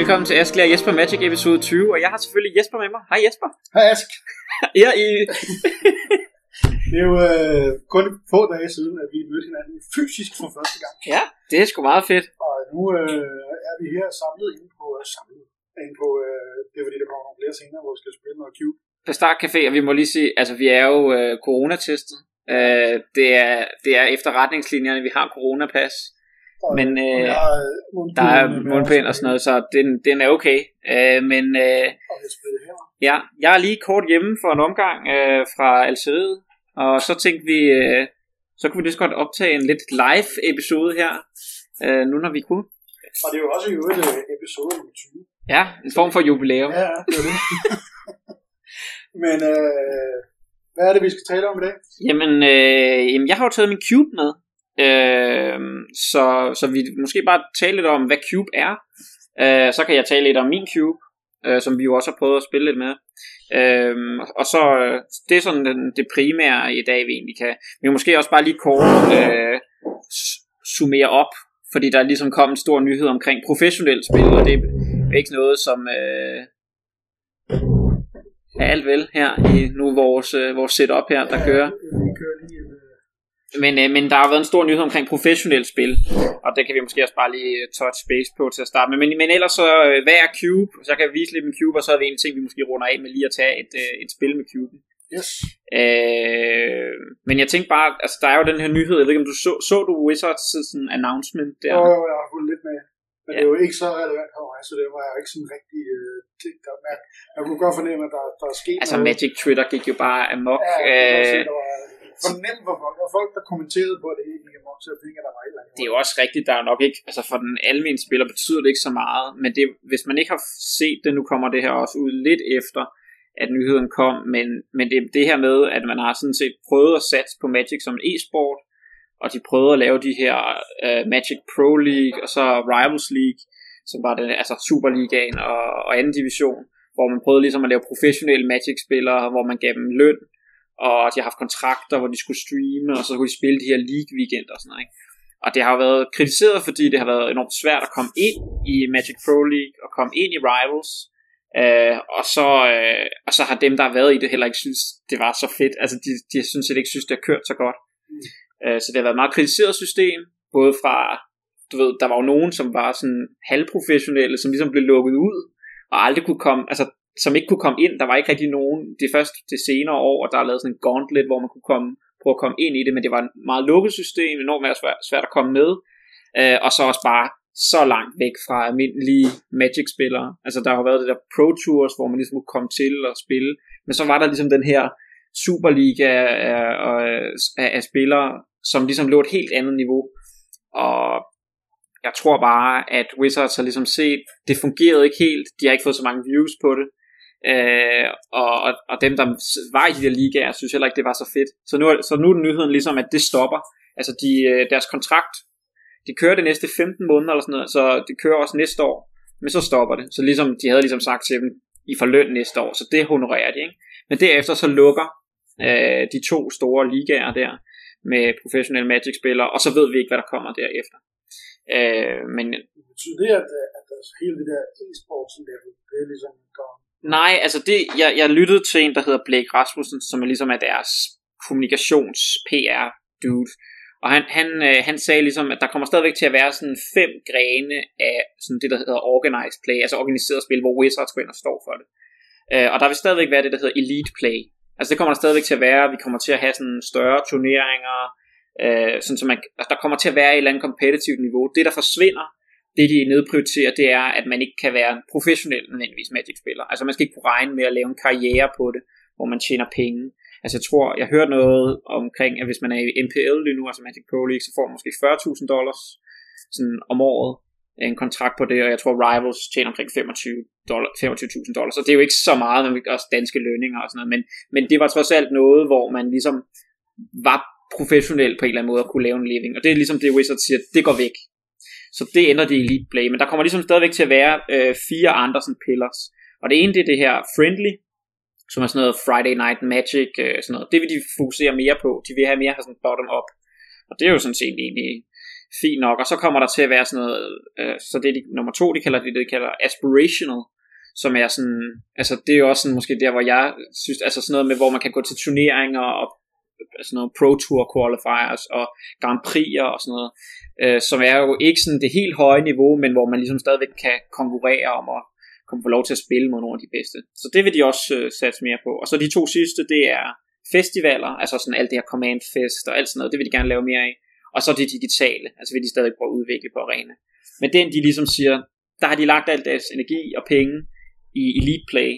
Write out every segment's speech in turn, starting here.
velkommen til Ask og Jesper Magic episode 20, og jeg har selvfølgelig Jesper med mig. Hej Jesper. Hej Ask. Ja, i... det er jo øh, kun få dage siden, at vi mødte hinanden fysisk for første gang. Ja, det er sgu meget fedt. Og nu øh, er vi her samlet inde på, øh, samlet, inde på øh, det er fordi, der kommer nogle flere senere, hvor vi skal spille noget Cube. På Start Café, og vi må lige sige, altså vi er jo øh, coronatestet. Øh, det, er, det er efter retningslinjerne, vi har coronapas. Og, Men, øh, og der er mundbind, Der er mundbind og sådan noget, så den, den er okay. Øh, men øh, ja, jeg er lige kort hjemme for en omgang øh, fra Algeriet, og så tænkte vi, øh, så kunne vi lige så godt optage en lidt live episode her, øh, nu når vi kunne. Og det er jo også i øvrigt øh, episode nummer 20. Ja, en form for jubilæum. Ja, det er det. Men øh, hvad er det, vi skal tale om i dag? Jamen, øh, jamen, jeg har jo taget min Cube med. Øh, så, så vi måske bare tale lidt om, hvad Cube er. Øh, så kan jeg tale lidt om min Cube, øh, som vi jo også har prøvet at spille lidt med. Øh, og så, øh, det er sådan den, det primære i dag, vi egentlig kan. Vi kan måske også bare lige kort øh, summere op, fordi der er ligesom kom en stor nyhed omkring professionelt spil, og det er ikke noget, som øh, er alt vel her i nu vores, øh, vores setup her, der kører. Vi kører lige en, øh, men, øh, men der har været en stor nyhed omkring professionelt spil, og det kan vi måske også bare lige øh, touch base på til at starte med. Men, men ellers så, øh, hvad er Cube? Så jeg kan vise lidt med Cube, og så er det en ting, vi måske runder af med lige at tage et, øh, et spil med Cube. yes. Øh, men jeg tænkte bare, altså der er jo den her nyhed, jeg ved ikke om du så, så du Wizards sådan announcement der? Og jeg har fulgt lidt med. Men Ja. det er jo ikke så relevant for mig, så det var jeg ikke sådan rigtig øh, tænkt op med. Jeg kunne godt fornemme, at der, der er sket Altså noget. Magic Twitter gik jo bare amok. Ja, jeg godt se, Øh, der var fornemme, for folk. Der folk, der kommenterede på det ikke kan amok til at tænke, at der var et eller andet. det er jo også rigtigt, der er nok ikke, altså for den almindelige spiller betyder det ikke så meget, men det, hvis man ikke har set det, nu kommer det her også ud lidt efter, at nyheden kom, men, men det, det her med, at man har sådan set prøvet at satse på Magic som en e-sport, og de prøvede at lave de her uh, Magic Pro League, og så Rivals League, som var den, altså Superligaen og, og anden division, hvor man prøvede ligesom at lave professionelle Magic-spillere, hvor man gav dem løn, og de har haft kontrakter, hvor de skulle streame, og så kunne de spille de her league-weekender og sådan noget, ikke? Og det har jo været kritiseret, fordi det har været enormt svært at komme ind i Magic Pro League, og komme ind i Rivals, øh, og, så, øh, og så har dem, der har været i det, heller ikke synes, det var så fedt. Altså, de, de synes set ikke synes, det har kørt så godt. Mm. Øh, så det har været et meget kritiseret system, både fra, du ved, der var jo nogen, som var sådan halvprofessionelle, som ligesom blev lukket ud, og aldrig kunne komme, altså, som ikke kunne komme ind. Der var ikke rigtig nogen, det først til senere år, og der er lavet sådan en gauntlet, hvor man kunne komme, prøve at komme ind i det, men det var et meget lukket system, enormt svært, svært at komme med, øh, og så også bare så langt væk fra almindelige Magic-spillere. Altså der har været det der Pro Tours, hvor man ligesom kunne komme til og spille, men så var der ligesom den her Superliga af, af, af, af spillere, som ligesom lå et helt andet niveau, og jeg tror bare, at Wizards har ligesom set, det fungerede ikke helt, de har ikke fået så mange views på det, øh, og, og, og dem, der var i de der ligaer, synes heller ikke, det var så fedt. Så nu, så nu er nyheden ligesom, at det stopper. Altså de, øh, deres kontrakt, de kører det næste 15 måneder eller sådan noget, så det kører også næste år, men så stopper det. Så ligesom, de havde ligesom sagt til dem, I får løn næste år, så det honorerer de, ikke? Men derefter så lukker øh, de to store ligaer der, med professionelle Magic-spillere, og så ved vi ikke, hvad der kommer derefter. Øh, men Betyder det, at, at der hele det der e-sports level, det er ligesom gone Nej, altså det, jeg, jeg lyttede til en, der hedder Blake Rasmussen, som er ligesom er deres kommunikations-PR-dude. Og han, han, øh, han sagde ligesom, at der kommer stadigvæk til at være sådan fem grene af sådan det, der hedder organized play, altså organiseret spil, hvor Wizards går ind og står for det. Øh, og der vil stadigvæk være det, der hedder elite play. Altså det kommer der stadigvæk til at være. Vi kommer til at have sådan større turneringer, øh, sådan så man, altså, der kommer til at være et eller andet kompetitivt niveau. Det, der forsvinder, det de nedprioriterer, det er, at man ikke kan være en professionel nødvendigvis Magic-spiller. Altså man skal ikke kunne regne med at lave en karriere på det, hvor man tjener penge. Altså jeg tror, jeg hørte noget omkring, at hvis man er i MPL lige nu, altså Magic Pro League, så får man måske 40.000 dollars sådan om året øh, en kontrakt på det, og jeg tror Rivals tjener omkring 25 dollar, 25.000 dollars, så det er jo ikke så meget, når vi også danske lønninger og sådan noget, men, men det var trods alt noget, hvor man ligesom var professionel på en eller anden måde at kunne lave en living, og det er ligesom det Wizards siger, det går væk. Så det ændrer de i Elite Play, men der kommer ligesom stadigvæk til at være øh, fire andre sådan pillars, og det ene det er det her Friendly, som er sådan noget Friday Night Magic, øh, sådan noget. Det vil de fokusere mere på. De vil have mere have sådan bottom up. Og det er jo sådan set egentlig fint nok. Og så kommer der til at være sådan noget, øh, så det er de, nummer to, de kalder det, det de kalder aspirational, som er sådan, altså det er jo også sådan, måske der, hvor jeg synes, altså sådan noget med, hvor man kan gå til turneringer og sådan noget Pro Tour qualifiers og Grand Prix'er og sådan noget, øh, som er jo ikke sådan det helt høje niveau, men hvor man ligesom stadigvæk kan konkurrere om at komme få lov til at spille mod nogle af de bedste. Så det vil de også øh, satse mere på. Og så de to sidste, det er festivaler, altså sådan alt det her Command Fest og alt sådan noget, det vil de gerne lave mere af. Og så det digitale, altså vil de stadig prøve at udvikle på arena. Men den, de ligesom siger, der har de lagt al deres energi og penge i Elite Play,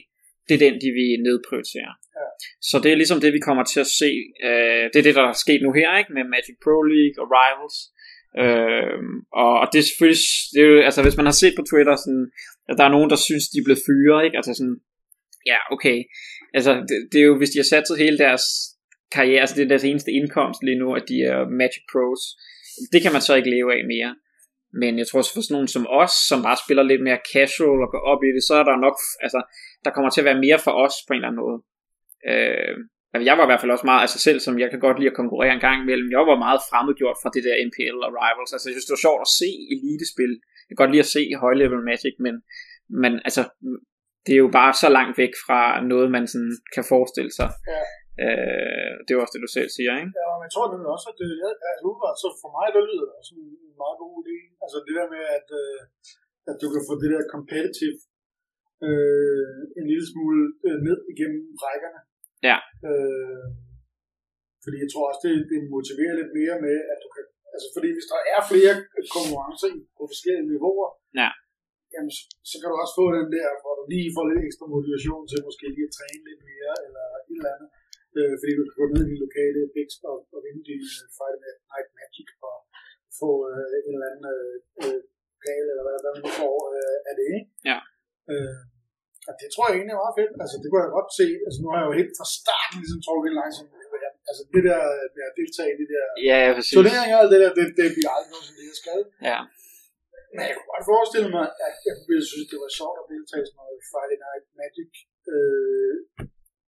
det er den, de vil nedprioritere. Ja. Så det er ligesom det, vi kommer til at se. Øh, det er det, der er sket nu her, ikke? Med Magic Pro League og Rivals. Øh, og, og det er selvfølgelig, det er jo, altså hvis man har set på Twitter, sådan, at der er nogen, der synes, de er blevet fyret, ikke? Altså sådan, ja, okay. Altså, det, det er jo, hvis de har sat hele deres karriere, altså det er deres eneste indkomst lige nu, at de er Magic Pros. Det kan man så ikke leve af mere. Men jeg tror også for sådan nogen som os, som bare spiller lidt mere casual og går op i det, så er der nok, altså, der kommer til at være mere for os på en eller anden måde. Øh, jeg var i hvert fald også meget, altså selv som jeg kan godt lide at konkurrere en gang imellem, jeg var meget fremmedgjort fra det der MPL og Rivals, altså jeg synes det var sjovt at se elitespil, jeg kan godt lide at se high level Magic, men, men altså, det er jo bare så langt væk fra noget, man sådan kan forestille sig. Ja. Øh, det er også det, du selv siger, ikke? Ja, men jeg tror nemlig også, at det er altså, så for mig, der lyder det som en meget god idé. Altså det der med, at, øh, at du kan få det der competitive øh, en lille smule øh, ned igennem rækkerne. Ja. Øh, fordi jeg tror også, det, det motiverer lidt mere med, at du kan... Altså fordi hvis der er flere konkurrencer på forskellige niveauer, ja. jamen, så, så kan du også få den der, hvor du lige får lidt ekstra motivation til måske lige at træne lidt mere, eller et eller andet. Øh, fordi du kan gå ned i de lokale bigs og, og vinde din uh, Friday Night Magic og få uh, en eller anden uh, gale, eller hvad, hvad man nu får uh, af det, ikke? Ja. Øh, og det tror jeg egentlig er meget fedt. Altså, det kunne jeg godt se. Altså, nu har jeg jo helt fra starten ligesom trukket en langsom. Altså, det der med at deltage i det der ja, ja, præcis. turneringer og det der, det, det bliver aldrig noget, som det jeg skal. Ja. Men jeg kunne godt forestille mig, at jeg ville synes, det var sjovt at deltage i sådan noget Friday Night Magic øh,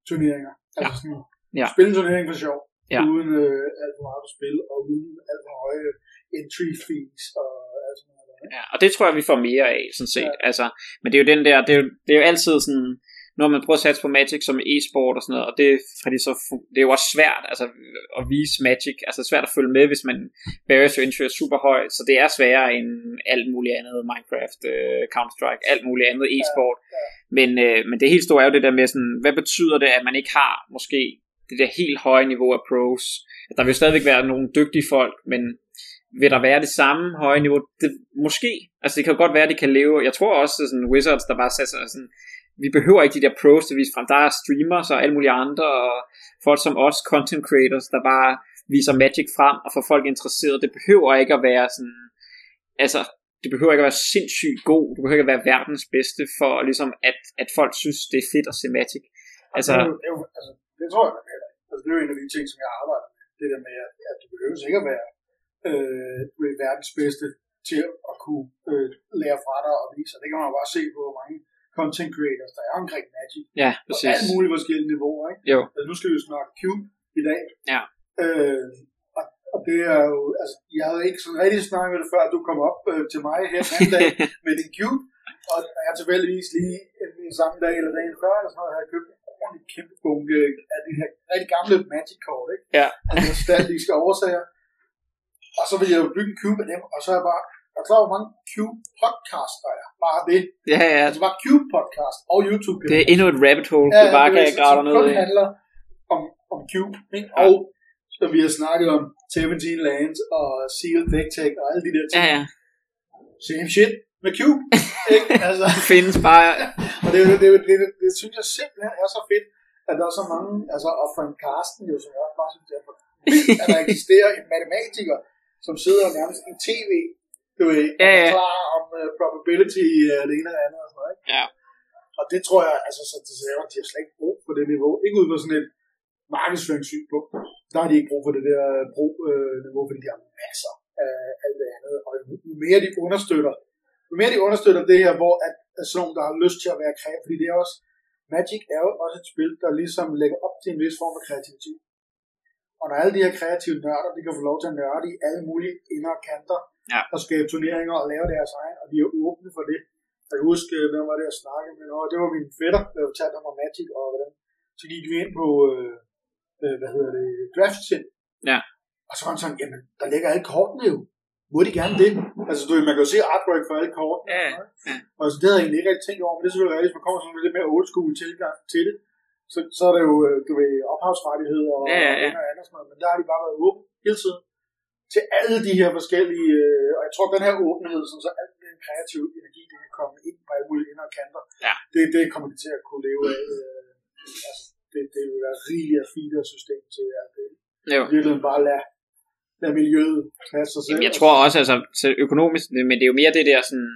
turneringer. Altså sådan, ja. spille en turnering for sjov. Ja. Uden øh, alt for meget at spille, og uden alt for høje entry fees og. Ja, og det tror jeg, vi får mere af, sådan set. Ja. Altså, men det er jo den der, det er jo, det er jo altid sådan, når man prøver at satse på Magic som e-sport og sådan noget, og det, fordi så, det er jo også svært altså, at vise Magic, altså svært at følge med, hvis man barriers to entry er super høj, så det er sværere end alt muligt andet, Minecraft, uh, Counter-Strike, alt muligt andet e-sport. Ja, ja. Men, uh, men det helt store er jo det der med sådan, hvad betyder det, at man ikke har måske det der helt høje niveau af pros. Der vil stadigvæk være nogle dygtige folk, men vil der være det samme høje niveau? Det, måske. Altså det kan godt være, at det kan leve. Jeg tror også, at sådan Wizards, der bare sætter sådan, vi behøver ikke de der pros til at vise frem. Der er streamers og alle mulige andre, og folk som os, content creators, der bare viser Magic frem og får folk interesseret. Det behøver ikke at være sådan, altså, det behøver ikke at være sindssygt god. Du behøver ikke at være verdens bedste for ligesom, at, at folk synes, det er fedt at se Magic. Altså, det, er jo, det, er jo, altså, det tror jeg, man altså, det er jo en af de ting, som jeg arbejder med. Det der med, at, at du behøver ikke at være øh, verdens bedste til at kunne øh, lære fra dig og vise. Og det kan man jo bare se på, hvor mange content creators, der er omkring Magic. Ja, præcis. På alle mulige forskellige niveauer, ikke? Jo. Altså, nu skal vi jo snakke Cube i dag. Ja. Øh, og, og det er jo, altså, jeg havde ikke sådan rigtig snakket med det før, at du kom op øh, til mig her den dag med din Cube. Og jeg tilfældigvis lige en, en samme dag eller dagen før, eller sådan noget, havde jeg købt en kæmpe bunke af de her rigtig gamle Magic-kort, ikke? Ja. Altså nostalgiske årsager. Og så vil jeg jo bygge en Cube af dem, og så er jeg bare, er klar, hvor mange Cube-podcasts der er. Bare det. Ja, ja. Altså bare Cube-podcast og YouTube. Det er endnu et rabbit hole, ja, du bare kan grave ned i. Det handler om, om Cube, ikke? Og så vi har snakket om 17 Lands og Seal Tech og alle de der ting. Ja, ja. Same shit med Cube. ikke? Altså, det findes bare... og det, det, det, det, det, det, synes jeg simpelthen er så fedt, at der er så mange, altså, og Frank Carsten jo, som jeg også bare synes, er for at der eksisterer en matematiker, som sidder nærmest i tv, du ved, ja, ja. klar om uh, probability uh, det ene eller andet og sådan noget, ikke? Ja. Og det tror jeg, altså, så det ser de har slet ikke brug for det niveau. Ikke ud på sådan et markedsføringssynspunkt. Der har de ikke brug for det der brug, øh, niveau, fordi de har masser af alt det andet. Og jo mere de understøtter, jo mere de understøtter det her, hvor at, at sådan nogen, der har lyst til at være kreativ, fordi det er også, Magic er jo også et spil, der ligesom lægger op til en vis form for kreativitet. Og når alle de her kreative nørder, de kan få lov til at nørde i alle mulige indre kanter, Ja. og skabe turneringer og lave deres egen, og de er åbne for det. Jeg kan huske, hvem var det, jeg snakkede med? Nå, det var min fætter, der fortalte om Magic, og hvordan. Så gik vi ind på, øh, øh, hvad hedder det, DraftSim. Ja. Og så var han sådan, jamen, der ligger alle kortene jo. Må de gerne det? Altså, du, man kan jo se artwork for alle kortene. Ja, og ja. Og så det havde jeg egentlig ikke rigtig tænkt over, men det er selvfølgelig rigtigt, man kommer sådan lidt mere old school tilgang til det. Så, så er det jo, øh, du ved, ophavsrettigheder og, Ja, ja, ja. og andet sådan noget, men der har de bare været åbne hele tiden til alle de her forskellige, øh, og jeg tror, den her åbenhed, som så al den kreative energi, det kan komme ind på alle mulige indre kanter, Ja. det, det kommer de til at kunne leve af. Øh, altså, det, det vil være rigeligt at feede system til alt det. Jo. Virkeligheden bare lade, lade miljøet passe sig selv. Jamen, jeg tror også, altså, så økonomisk, men det er jo mere det der sådan,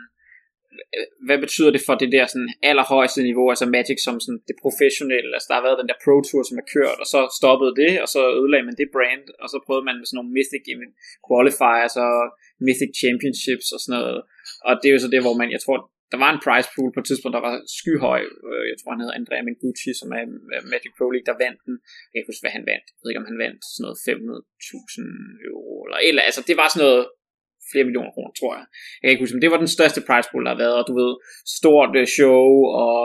hvad betyder det for det der sådan allerhøjeste niveau, altså Magic som sådan det professionelle, altså der har været den der Pro Tour, som er kørt, og så stoppede det, og så ødelagde man det brand, og så prøvede man med sådan nogle Mythic Qualifiers og Mythic Championships og sådan noget, og det er jo så det, hvor man, jeg tror, der var en prize pool på et tidspunkt, der var skyhøj, øh, jeg tror han hedder Andrea Mengucci, som er øh, Magic Pro League, der vandt den, jeg kan ikke huske, hvad han vandt, jeg ved ikke, om han vandt sådan noget 500.000 euro, eller, eller altså det var sådan noget, flere millioner kroner, tror jeg. Jeg kan ikke huske, men det var den største prize pool, der har været, og du ved, stort øh, show og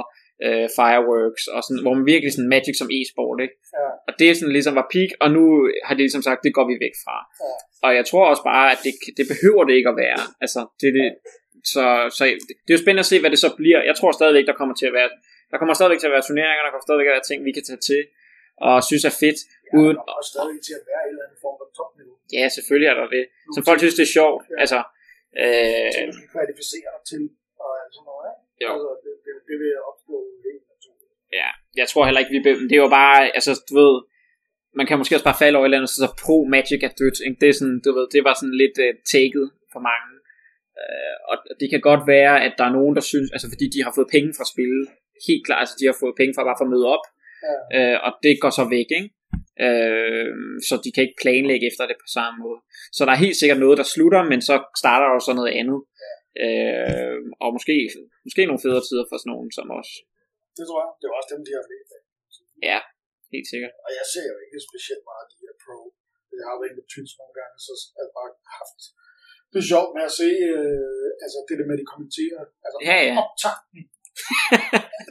øh, fireworks, og sådan, hvor man virkelig sådan magic som e-sport, ikke? Ja. Og det sådan ligesom var peak, og nu har de ligesom sagt, det går vi væk fra. Ja. Og jeg tror også bare, at det, det behøver det ikke at være. Altså, det, det, så, så det er jo spændende at se, hvad det så bliver. Jeg tror stadigvæk, der kommer til at være, der kommer stadigvæk til at være turneringer, der kommer stadigvæk at være ting, vi kan tage til, og synes er fedt, Ja, uden, også stadig til at være en eller anden form for topniveau. ja, selvfølgelig er der det. Som folk synes, det er sjovt. Ja. Altså, øh, Som du kvalificere dig til, og sådan noget, ikke? Jo. Altså, det, det, det vil opstå helt naturligt. Ja, jeg tror heller ikke, vi... Be- det jo bare, altså, du ved, man kan måske også bare falde over et eller andet, så så pro magic er dødt, ikke? Det er sådan, du ved, det var sådan lidt uh, taket for mange. Uh, og det kan godt være, at der er nogen, der synes, altså fordi de har fået penge fra spillet, helt klart, altså de har fået penge fra bare for at møde op, Ja. uh, og det går så væk, ikke? Uh, så de kan ikke planlægge efter det på samme måde. Så der er helt sikkert noget, der slutter, men så starter der så noget andet. Uh, og måske, måske nogle federe tider for sådan nogen som os. Det tror jeg. Det er også dem, de har flest af. Ja, helt sikkert. Og jeg ser jo ikke specielt meget de her pro. Jeg har været inde Twitch nogle gange, så har jeg bare haft det er sjovt med at se, øh, altså det der med, at de kommenterer, altså Ja, ja. optakten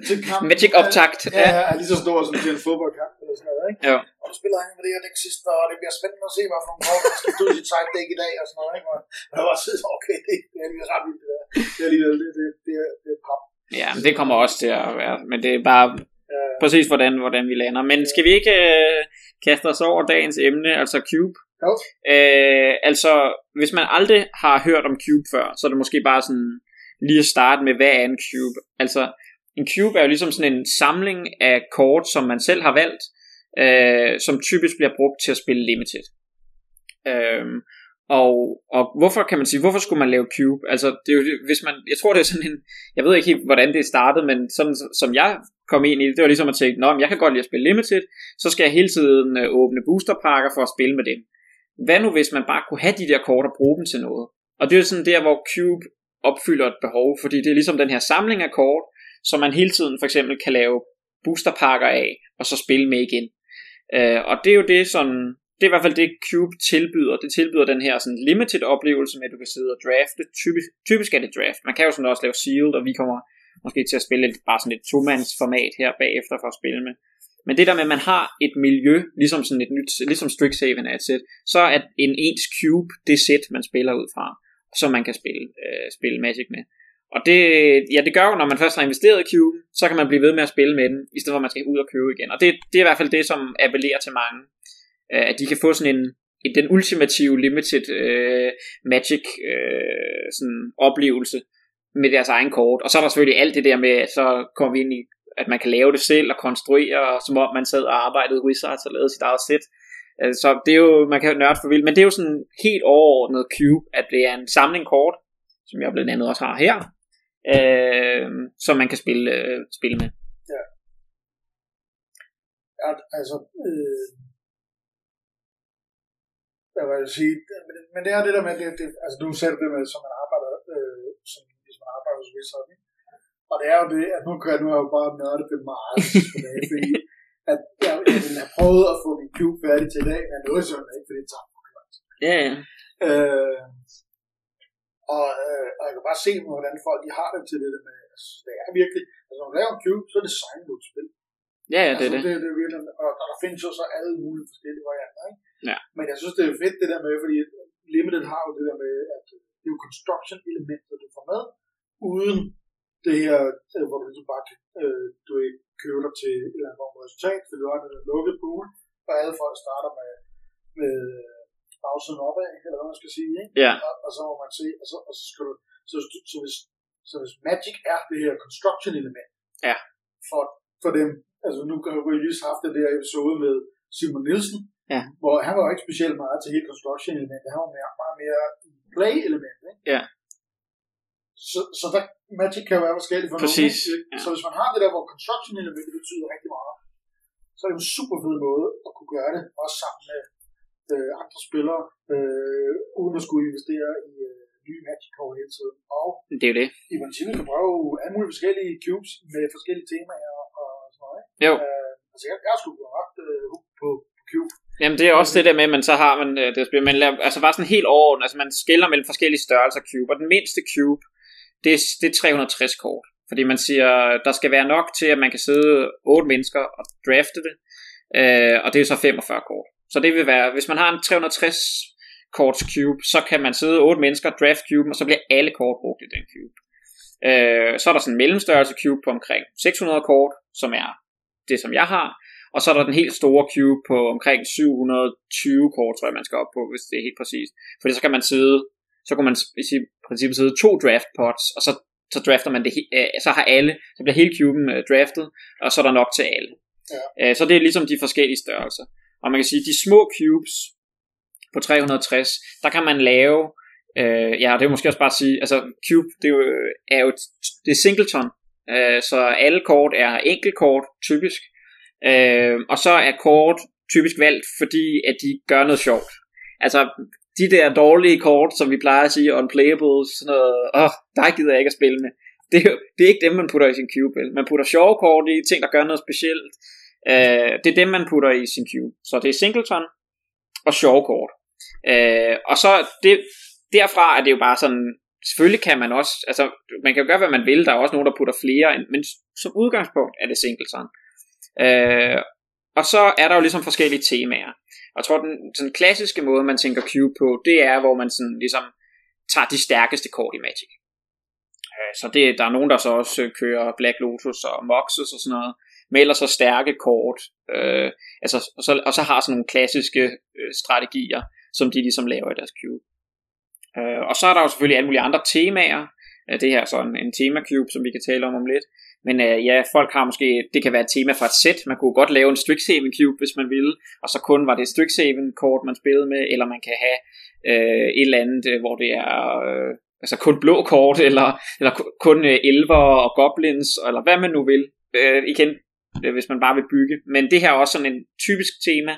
til kampen. Magic optakt. Ja, ja, er lige så stor som til en fodboldkamp eller sådan noget, ikke? Ja. Og spiller han med det her dæk sidst, og det bliver spændende at se, hvad for nogle kort, der skal ud i side dæk i dag og sådan noget, ikke? Og jeg var siddet, okay, det, det er lige ret vildt, det der. Det er alligevel, det, det, det, er, det er pap. Ja, men det kommer også til at være, men det er bare Ja, præcis hvordan, hvordan vi lander. Men skal vi ikke øh, kaste os over dagens emne, altså Cube? Jo. Øh, altså, hvis man aldrig har hørt om Cube før, så er det måske bare sådan lige at starte med, hvad er en Cube? Altså, en Cube er jo ligesom sådan en samling af kort, som man selv har valgt, øh, som typisk bliver brugt til at spille limited. Øh, og, og hvorfor kan man sige, hvorfor skulle man lave Cube? Altså, det er jo, hvis man, jeg tror det er sådan en, jeg ved ikke helt, hvordan det startede, men sådan som jeg kom ind i det, det var ligesom at tænke, Nå, men jeg kan godt lide at spille Limited, så skal jeg hele tiden øh, åbne boosterpakker for at spille med dem. Hvad nu, hvis man bare kunne have de der kort og bruge dem til noget? Og det er sådan der, hvor Cube opfylder et behov, fordi det er ligesom den her samling af kort, som man hele tiden for eksempel kan lave boosterpakker af, og så spille med igen. Øh, og det er jo det, sådan, det er i hvert fald det Cube tilbyder. Det tilbyder den her sådan limited oplevelse med, at du kan sidde og drafte. Typisk, typisk er det draft. Man kan jo sådan også lave sealed, og vi kommer måske til at spille lidt, bare sådan et to-mands format her bagefter for at spille med. Men det der med, at man har et miljø, ligesom sådan et nyt, ligesom Strixhaven er et sæt, så er en ens cube det sæt, man spiller ud fra, som man kan spille, øh, spille Magic med. Og det, ja, det gør jo, når man først har investeret i Cube, så kan man blive ved med at spille med den, i stedet for at man skal ud og købe igen. Og det, det er i hvert fald det, som appellerer til mange. Øh, at de kan få sådan en, en den ultimative limited øh, Magic øh, sådan oplevelse med deres egen kort. Og så er der selvfølgelig alt det der med, at så kommer vi ind i, at man kan lave det selv og konstruere, som om man sad og arbejdede Wizards og lavede sit eget sæt. Øh, Så det er jo, man kan jo nørde for vildt, men det er jo sådan helt overordnet Cube, at det er en samling kort, som jeg blandt andet også har her, øh, som man kan spille, øh, spille med. at, altså, øh, hvad vil jeg sige, men, det er det der med, det, det, altså du sagde det med, som man arbejder, øh, som, hvis man arbejder hos Wizard, ikke? Og det er jo det, at nu kan jeg nu har jeg jo bare nørdet det meget fordi at jeg, jeg ville have prøvet at få min cube færdig til i dag, men noget sådan ikke, fordi det tager Ja, ja. Øh, og, øh, og jeg kan bare se, hvordan folk de har det til det der med, altså, det er virkelig, altså når du laver en cube, så er det designet et spil. Ja, ja, det altså, er det. det, det er virkelig, og, og, der findes jo så alle mulige forskellige varianter, ikke? Ja. Men jeg synes, det er fedt det der med, fordi Limited har jo det der med, at det er jo construction elementer, du får med, uden det her, hvor du ligesom bare kan, øh, du ikke køber dig til et eller andet form for resultat, fordi du har den lukket pool, og alle folk starter med, med bagsiden opad, eller hvad man skal sige, ikke? Ja. Og, og så må man se, og så, og så skal du, så, så, så, hvis, så hvis Magic er det her construction element, Ja. for, for dem, altså nu har vi lige haft det der episode med Simon Nielsen, Ja. hvor han var jo ikke specielt meget til hele construction elementet, han var mere, meget mere play element, ikke? Ja. Så, så der, Magic kan jo være forskelligt for Præcis, nogen. ja. Så hvis man har det der, hvor construction elementet betyder rigtig meget, så er det en super fed måde at kunne gøre det, også sammen med øh, andre spillere, øh, uden at skulle investere i øh, nye Magic-kort hele tiden. Og Det er jo det. i princippet kan bruge alle mulige forskellige cubes med forskellige temaer og sådan noget. Ikke? Jo. Øh, altså jeg, jeg skulle blive ret øh, på, på cube. Jamen det er også det der med, at man så har man øh, det man laver, altså bare sådan helt overordnet, altså man skiller mellem forskellige størrelser cube, og den mindste cube, det er, det er 360 kort. Fordi man siger, der skal være nok til, at man kan sidde otte mennesker og drafte det, øh, og det er så 45 kort. Så det vil være, hvis man har en 360 korts cube, så kan man sidde otte mennesker, draft cuben, og så bliver alle kort brugt i den cube. Øh, så er der sådan en mellemstørrelse cube på omkring 600 kort, som er det, som jeg har, og så er der den helt store cube på omkring 720 kort, tror jeg, man skal op på, hvis det er helt præcist. Fordi så kan man sidde, så kan man sige, princippet sidde to draft pots, og så, så drafter man det, øh, så har alle, så bliver hele cuben øh, draftet, og så er der nok til alle. Ja. Øh, så det er ligesom de forskellige størrelser. Og man kan sige, de små cubes på 360, der kan man lave, øh, ja, det er måske også bare at sige, altså cube, det er jo, er jo det er singleton, øh, så alle kort er enkeltkort, typisk, øh, og så er kort typisk valgt, fordi at de gør noget sjovt. Altså, de der dårlige kort, som vi plejer at sige, unplayable, sådan noget, åh, der gider jeg ikke at spille med. Det er, jo, det er ikke dem, man putter i sin cube. vel? Man putter sjove kort i, ting, der gør noget specielt. Øh, det er dem, man putter i sin cube. Så det er singleton og sjove kort. Øh, og så det, derfra er det jo bare sådan, selvfølgelig kan man også, altså man kan jo gøre, hvad man vil, der er også nogen, der putter flere, ind, men som udgangspunkt er det singleton. Øh, og så er der jo ligesom forskellige temaer. Og jeg tror, den sådan klassiske måde, man tænker cube på, det er, hvor man sådan ligesom tager de stærkeste kort i Magic. Så det, der er nogen, der så også kører Black Lotus og Moxes og sådan noget, med ellers så stærke kort. Øh, altså, og, så, og så har sådan nogle klassiske øh, strategier, som de ligesom laver i deres cube. Øh, og så er der jo selvfølgelig alle mulige andre temaer. Øh, det her er sådan en tema cube, som vi kan tale om om lidt. Men øh, ja, folk har måske, det kan være et tema fra et sæt. Man kunne godt lave en Strixhaven cube, hvis man ville. Og så kun var det Strixhaven kort, man spillede med. Eller man kan have øh, et eller andet, øh, hvor det er... Øh, altså kun blå kort, eller, eller kun øh, elver og goblins, eller hvad man nu vil. Øh, igen, øh, hvis man bare vil bygge. Men det her er også sådan en typisk tema,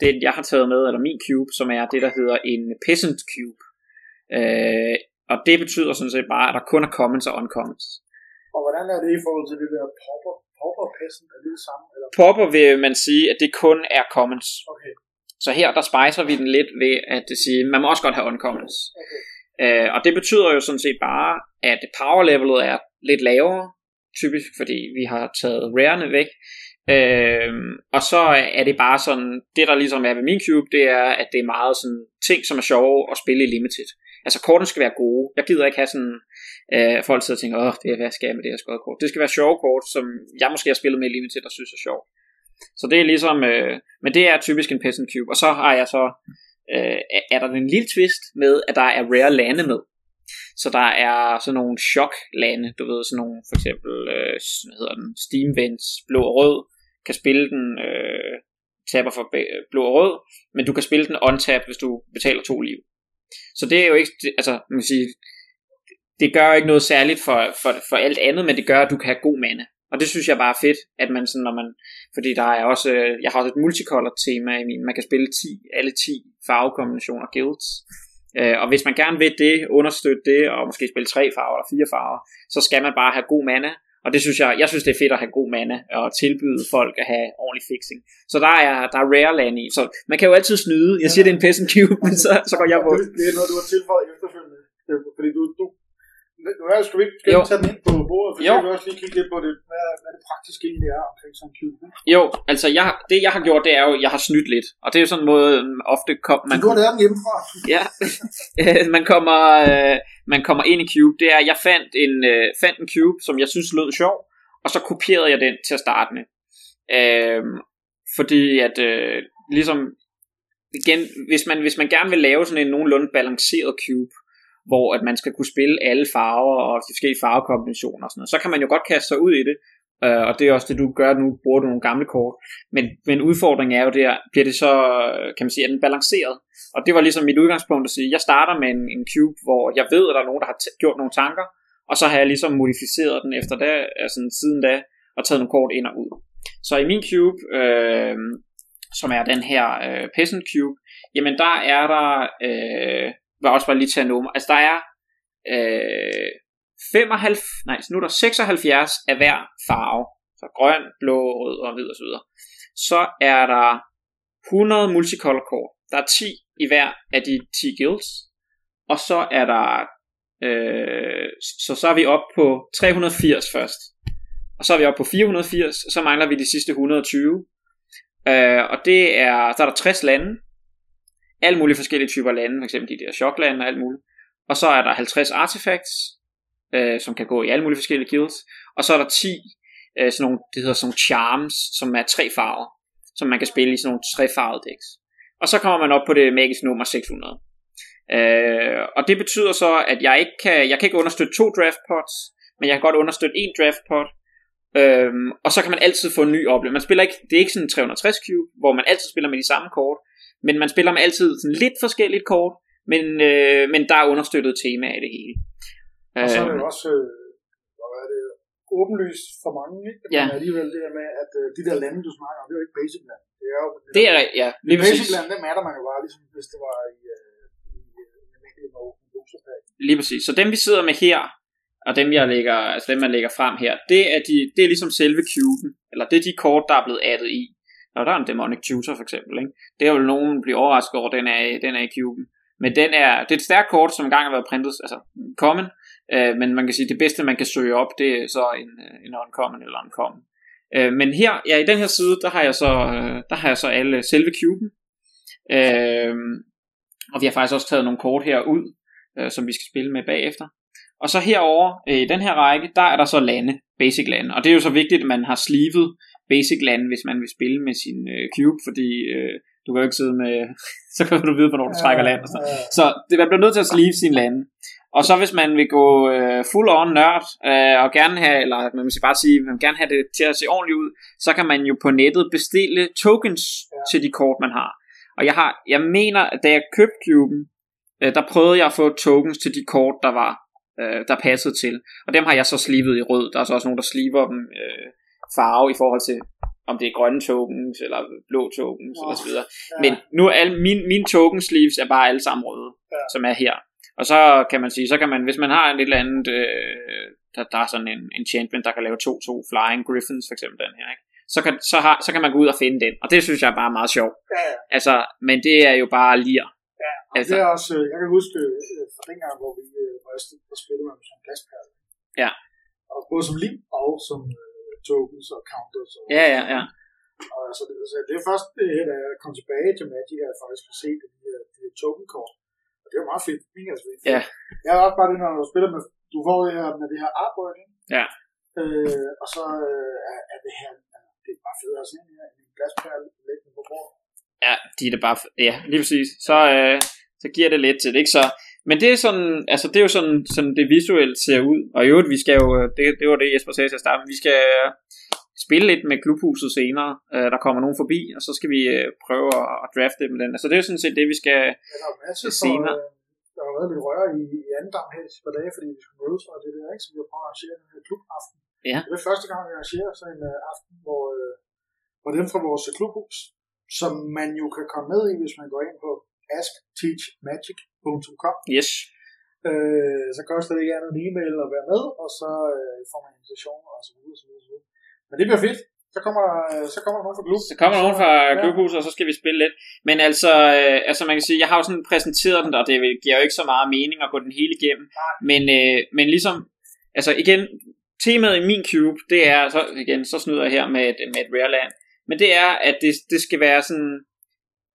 det jeg har taget med, eller min cube, som er det, der hedder en peasant cube. Øh, og det betyder sådan set bare, at der kun er commons og uncommons. Og hvordan er det i forhold til det der popper, popper pesten? Er det det samme? Eller? Popper vil man sige, at det kun er commons. Okay, Så her der spicer vi den lidt ved at sige, man må også godt have uncommons. okay. Øh, og det betyder jo sådan set bare, at power levelet er lidt lavere, typisk fordi vi har taget rarene væk. Øh, og så er det bare sådan, det der ligesom er ved min cube, det er, at det er meget sådan ting, som er sjove at spille i limited. Altså kortene skal være gode. Jeg gider ikke have sådan, øh, folk sidder og tænker, åh, det er, hvad skal jeg med det her skåret kort? Det skal være sjove kort, som jeg måske har spillet med i limited og synes er sjovt. Så det er ligesom, øh, men det er typisk en peasant cube. Og så har jeg så, øh, er der en lille twist med, at der er rare lande med. Så der er sådan nogle chok-lande, du ved, sådan nogle, for eksempel, øh, hvad hedder den, Steam Vents, blå og rød, kan spille den, øh, taber for øh, blå og rød, men du kan spille den on-tap, hvis du betaler to liv. Så det er jo ikke, altså, man kan sige, det gør jo ikke noget særligt for, for, for alt andet, men det gør, at du kan have god mana. Og det synes jeg bare er fedt, at man sådan, når man, fordi der er også, øh, jeg har også et multicolor tema i min, man kan spille 10, alle 10 farvekombinationer guilds. Øh, og hvis man gerne vil det, understøtte det, og måske spille tre farver eller fire farver, så skal man bare have god mana, og det synes jeg, jeg synes det er fedt at have god mana og tilbyde folk at have ordentlig fixing. Så der er, der er rare land i. Så man kan jo altid snyde. Jeg siger, det er en peasant cube, men så, så går jeg på. Det, det er noget, du har tilføjet efterfølgende. Fordi du, du nu er, skal vi ikke, skal vi tage den ind på bordet, for jo. så kan vi også lige kigge lidt på det, hvad, hvad det praktiske egentlig er omkring sådan en cube. Jo, altså jeg, det jeg har gjort, det er jo, jeg har snydt lidt, og det er jo sådan en måde, ofte kom, man... Du har lært den hjemmefra. ja, man kommer, øh, man kommer ind i cube, det er, jeg fandt en, øh, fandt en cube, som jeg synes lød sjov, og så kopierede jeg den til at starte med. Øh, fordi at, øh, ligesom, igen, hvis man, hvis man gerne vil lave sådan en nogenlunde balanceret cube, hvor at man skal kunne spille alle farver og de forskellige farvekombinationer og sådan noget. Så kan man jo godt kaste sig ud i det, øh, og det er også det, du gør nu, bruger du nogle gamle kort. Men, men udfordringen er jo der, bliver det så, kan man sige, er den balanceret? Og det var ligesom mit udgangspunkt at sige, jeg starter med en, en cube, hvor jeg ved, at der er nogen, der har gjort nogle tanker, og så har jeg ligesom modificeret den efter det, altså siden da, og taget nogle kort ind og ud. Så i min cube, øh, som er den her øh, Peasant Cube, jamen der er der øh, vil også bare lige tage nummer. Altså der er øh, 95, nej, nu er der 76 af hver farve. Så grøn, blå, rød og hvid og så videre. Så er der 100 multicolor kort. Der er 10 i hver af de 10 guilds. Og så er der øh, så så er vi op på 380 først. Og så er vi op på 480, og så mangler vi de sidste 120. Øh, og det er, så er der 60 lande, alle mulige forskellige typer lande, f.eks. de der choklande og alt muligt. Og så er der 50 artifacts, øh, som kan gå i alle mulige forskellige guilds. Og så er der 10 øh, sådan nogle, det hedder sådan nogle charms, som er tre farver, som man kan spille i sådan nogle trefarvede decks. Og så kommer man op på det magiske nummer 600. Øh, og det betyder så, at jeg ikke kan, jeg kan ikke understøtte to draft pots, men jeg kan godt understøtte en draft pot, Øhm, og så kan man altid få en ny oplevelse. Man spiller ikke, det er ikke sådan en 360 cube, hvor man altid spiller med de samme kort, men man spiller med altid sådan lidt forskelligt kort, men, øh, men der er understøttet tema i det hele. Og så er det jo også, øh, hvad er det, åbenlyst for mange, ikke? Ja. Men alligevel det der med, at øh, de der lande, du snakker om, det er jo ikke basic land. Det er jo, det, det er, ja, lige basic præcis. land, dem er der man jo bare, ligesom hvis det var i, øh, i, i, i Lige præcis. Så dem vi sidder med her, og dem jeg lægger, altså dem man lægger frem her, det er, de, det er ligesom selve cuben, eller det er de kort, der er blevet addet i. Når der er en Demonic Tutor for eksempel, ikke? det er jo nogen blive overrasket over, den er, den er i cuben. Men den er, det er et stærkt kort, som engang har været printet, altså common, øh, men man kan sige, det bedste man kan søge op, det er så en, øh, en uncommon eller uncommon. Øh, men her, ja, i den her side, der har jeg så, øh, der har jeg så alle selve cuben. Øh, og vi har faktisk også taget nogle kort her ud, øh, som vi skal spille med bagefter. Og så herover øh, i den her række, der er der så lande, basic lande. Og det er jo så vigtigt, at man har slivet basic lande, hvis man vil spille med sin øh, cube, fordi øh, du kan jo ikke sidde med, så kan du vide, hvornår du trækker land. Og sådan. Så det, man bliver nødt til at slive sin lande. Og så hvis man vil gå øh, full on nørd, øh, og gerne have, eller man vil bare sige, man vil gerne have det til at se ordentligt ud, så kan man jo på nettet bestille tokens ja. til de kort, man har. Og jeg har, jeg mener, at da jeg købte cuben, øh, der prøvede jeg at få tokens til de kort, der var, øh, der passede til. Og dem har jeg så slivet i rød. Der er så også nogen, der sliver dem øh, farve i forhold til, om det er grønne tokens, eller blå tokens, oh, eller så videre. Ja. Men nu er alle, min, mine token sleeves er bare alle sammen røde, ja. som er her. Og så kan man sige, så kan man, hvis man har en eller andet, øh, der, der er sådan en enchantment, der kan lave 2-2 Flying Griffins, for eksempel den her, ikke? Så kan, så, har, så kan man gå ud og finde den, og det synes jeg er bare meget sjovt. Ja, ja. Altså, men det er jo bare lir. Ja, og altså, det er også, øh, jeg kan huske øh, fra dengang, hvor vi var spillet med som glasperle. Ja. Og både som lim og som tokens og counters. Og ja, ja, ja. Og så det, så det er først det her, da jeg kom tilbage til Magic, at jeg faktisk har set de her, de her token-kort. Og det er jo meget fedt. Mega fedt. Ja. Jeg har også bare det, når du spiller med, du får det her med det her artwork, ikke? Ja. Øh, og så øh, er, er, det her, det er bare fedt at se her, en glaspærle liggende på bordet. Ja, de er det bare, ja, lige præcis. Så, øh, så giver det lidt til det, ikke? Så men det er sådan, altså det er jo sådan, sådan det visuelt ser ud. Og i øvrigt, vi skal jo, det, det var det Jesper sagde til at starte, vi skal spille lidt med klubhuset senere. Uh, der kommer nogen forbi, og så skal vi uh, prøve at, drafte dem. Den. Altså det er jo sådan set det, vi skal ja, der er masse senere. For, øh, der har været lidt røre i, i anden dag her på dage, fordi vi skulle mødes og det der, ikke? Så vi har prøvet at arrangere den her klubaften. Ja. Det er første gang, vi arrangerer sådan en uh, aften, hvor, uh, hvor dem fra vores klubhus, som man jo kan komme med i, hvis man går ind på askteachmagic.com. Yes. Øh, så koster det ikke andet en e-mail at være med, og så øh, får man invitation og så videre, så videre, så videre. Men det bliver fedt. Så kommer, øh, så kommer der nogen fra klub. Så kommer der nogen fra klubhuset, og så skal vi spille lidt. Men altså, øh, altså man kan sige, jeg har jo sådan præsenteret den, og det giver jo ikke så meget mening at gå den hele igennem. Men, øh, men ligesom, altså igen, temaet i min cube, det er, så igen, så snyder jeg her med et, med et rare land, men det er, at det, det skal være sådan,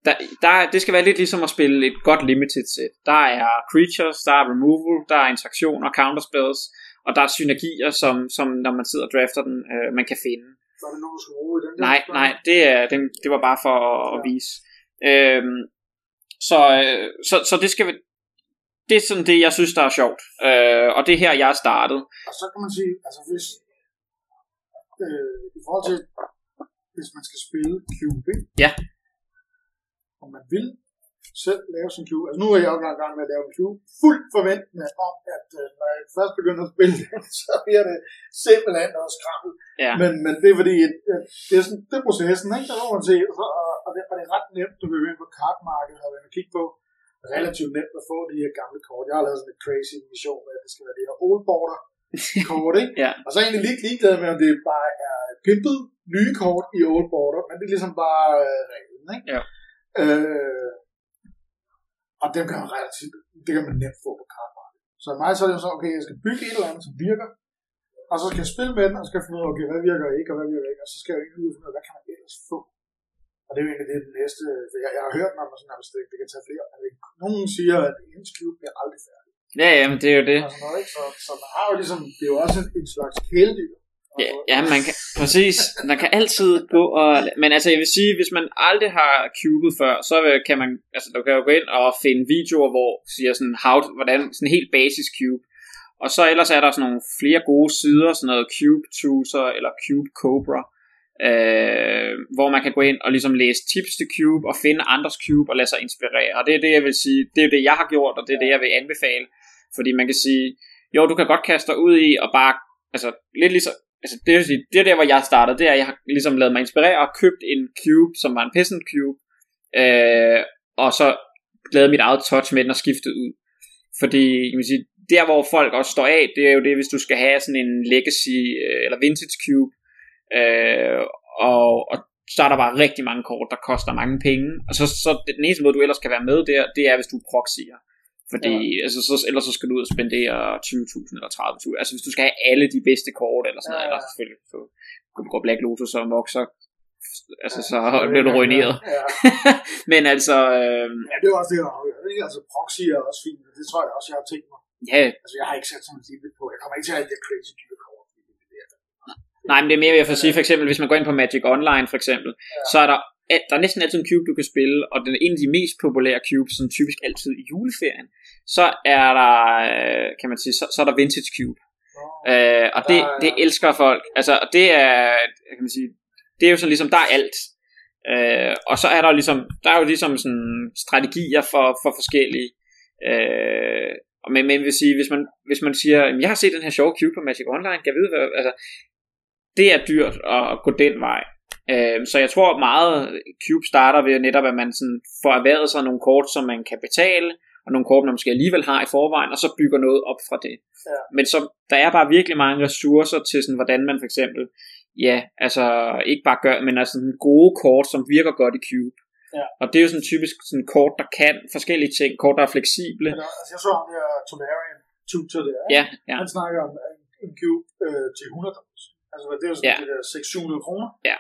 der, der, det skal være lidt ligesom at spille et godt limited set. Der er creatures, der er removal, der er interaktioner, counterspells, og der er synergier, som, som når man sidder og drafter den, øh, man kan finde. Er det nogen, i den Nej, der? nej, det, er, det, det var bare for at, at vise. Øhm, så, øh, så, så det skal det er sådan det, jeg synes, der er sjovt. Øh, og det er her, jeg er startet. Og så kan man sige, altså hvis, øh, i forhold til, hvis man skal spille ikke? Ja. Om man vil selv lave sin cube. Altså nu er jeg jo i gang med at lave en cube. Fuldt forventende om, at øh, når jeg først begynder at spille den, så bliver det simpelthen noget skrammel. Ja. Men, men det er fordi, at, at det er sådan, det er processen, ikke? Der må man se, og, og, det, og det er ret nemt, du vil ind på kartmarkedet og vil kigge på, relativt nemt at få de her gamle kort. Jeg har lavet sådan et crazy mission med, at det skal være det her old border kort, ikke? Ja. Og så er jeg egentlig lidt ligeglad med, om det bare er pimpet nye kort i old border, men det er ligesom bare øh, reglen, ikke? Ja. Øh, og dem kan man relativt, det kan man nemt få på kartmarkedet. Så mig så er det så, okay, jeg skal bygge et eller andet, som virker, og så skal jeg spille med den, og skal jeg finde ud af, okay, hvad virker ikke, og hvad virker ikke, og så skal jeg ud og finde ud af, hvad kan man ellers få. Og det er jo egentlig det, den næste, for jeg, jeg har hørt om, sådan, at det, det kan tage flere. Altså, nogen siger, at ens cube bliver aldrig færdig. Ja, ja, men det er jo det. Og sådan noget, ikke? Så, så man har jo ligesom, det er jo også en, en slags kæledyr. Ja, ja, man kan, præcis. Man kan altid gå og... Men altså, jeg vil sige, hvis man aldrig har cubet før, så kan man... Altså, du kan jo gå ind og finde videoer, hvor siger sådan, how, hvordan, sådan helt basis cube. Og så ellers er der sådan nogle flere gode sider, sådan noget Cube Chooser eller Cube Cobra, øh, hvor man kan gå ind og ligesom læse tips til Cube og finde andres Cube og lade sig inspirere. Og det er det, jeg vil sige, det er det, jeg har gjort, og det er det, jeg vil anbefale. Fordi man kan sige, jo, du kan godt kaste dig ud i og bare, altså lidt ligesom, altså det, vil sige, det er der, hvor jeg startede, det er, at jeg har ligesom lavet mig inspirere og købt en cube, som var en peasant cube, øh, og så lavet mit eget touch med den og skiftet ud. Fordi, jeg vil sige, der hvor folk også står af, det er jo det, hvis du skal have sådan en legacy øh, eller vintage cube, øh, og, og så er der bare rigtig mange kort, der koster mange penge, og så, så den eneste måde, du ellers kan være med der, det er, hvis du proxier. Fordi ja. altså, så, ellers så skal du ud og spendere 20.000 eller 30.000. Altså hvis du skal have alle de bedste kort, eller sådan noget, ja, ja. eller selvfølgelig, så går Black Lotus og Mox, så, altså, ja, så bliver du ruineret. Ja. Men altså... Øh, ja, det er også det, jeg har. Altså proxy er også fint, og det tror jeg også, jeg har tænkt mig. Ja. Altså jeg har ikke sat sådan en limit på. Jeg kommer ikke til at have det crazy dyre kort. Nej, men det er mere ved at sige, for eksempel, hvis man går ind på Magic Online, for eksempel, ja. så er der der er næsten altid en cube, du kan spille, og den er en af de mest populære cubes, som typisk altid i juleferien, så er der, øh, kan man sige, så, så er der Vintage Cube. Oh, øh, og det, det elsker folk. Altså, og det er, kan man sige, det er jo sådan ligesom, der er alt. Øh, og så er der ligesom, der er jo ligesom sådan strategier for, for forskellige. Øh, men, men vil sige, hvis man, hvis man siger, jeg har set den her sjove cube på Magic Online, kan jeg vide, hvad, altså, det er dyrt at, at gå den vej. Øh, så jeg tror meget Cube starter ved netop, at man sådan får erhvervet sig nogle kort, som man kan betale, og nogle kort, man måske alligevel har i forvejen, og så bygger noget op fra det. Ja. Men så, der er bare virkelig mange ressourcer til, sådan, hvordan man for eksempel, ja, altså ikke bare gør, men altså sådan gode kort, som virker godt i Cube. Ja. Og det er jo sådan typisk sådan kort, der kan forskellige ting, kort, der er fleksible. Men, altså, jeg så ham der Tonarian tutor der, ja, ja. han snakker om en cube øh, til 100 Altså det er sådan ja. det der 600 kroner. Ja.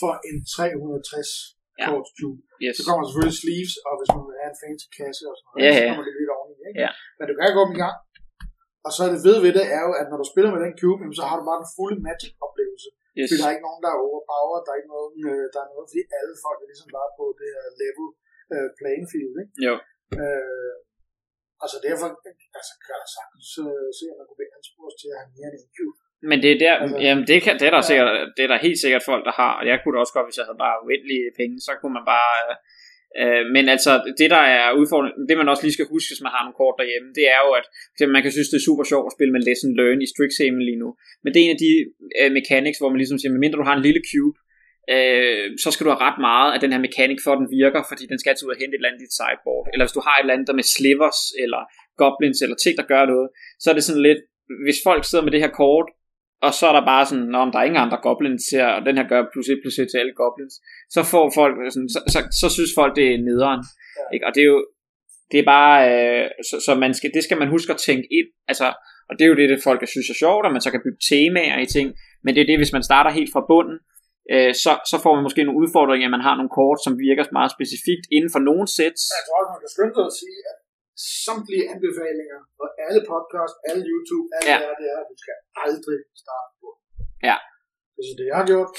For en 360 ja. kort tube. Yes. Så kommer selvfølgelig sleeves, og hvis man vil have en fancy kasse og sådan noget, ja, så ja. kommer det lidt oveni. Ikke? Ja. Men du kan gå op i gang. Og så er det ved ved det er jo, at når du spiller med den cube, så har du bare den fulde Magic-oplevelse. Yes. Fordi der er ikke nogen, der er overpower, der er ikke nogen, øh, der er noget, fordi alle folk er ligesom bare på det her level øh, playing field. Ikke? Jo. Øh, altså derfor altså, kan jeg sagtens øh, se, at man kunne blive anspurgt til at have mere end en cube. Men det er der, Altså, jamen det, kan, det, er der ja. sikkert, det er der helt sikkert folk, der har, og jeg kunne da også godt, hvis jeg havde bare uendelige penge, så kunne man bare, øh, øh, men altså det der er udfordringen, det man også lige skal huske, hvis man har nogle kort derhjemme, det er jo, at man kan synes, det er super sjovt at spille med Lesson Learn i Strixhaven lige nu, men det er en af de øh, mechanics, hvor man ligesom siger, medmindre du har en lille cube, øh, så skal du have ret meget af den her mekanik, for at den virker, fordi den skal altid ud og hente et eller andet i dit sideboard, eller hvis du har et eller andet der med slivers, eller goblins eller ting, der gør noget, så er det sådan lidt, hvis folk sidder med det her kort, og så er der bare sådan, om der er ingen andre goblins her, og den her gør plus 1 plus 1 til alle goblins, så får folk sådan, så, så, så synes folk, det er nederen. Ja. Ikke? Og det er jo, det er bare, øh, så, så man skal, det skal man huske at tænke ind, altså, og det er jo det, det folk synes er sjovt, og man så kan bygge temaer i ting, men det er det, hvis man starter helt fra bunden, øh, så, så får man måske nogle udfordringer, at man har nogle kort, som virker meget specifikt inden for nogle sæt. Jeg tror også, man kan skynde sig at sige, at samtlige anbefalinger på alle podcast, alle YouTube, alle ja. det er, at du skal aldrig starte på. Ja. Det er det, jeg har gjort.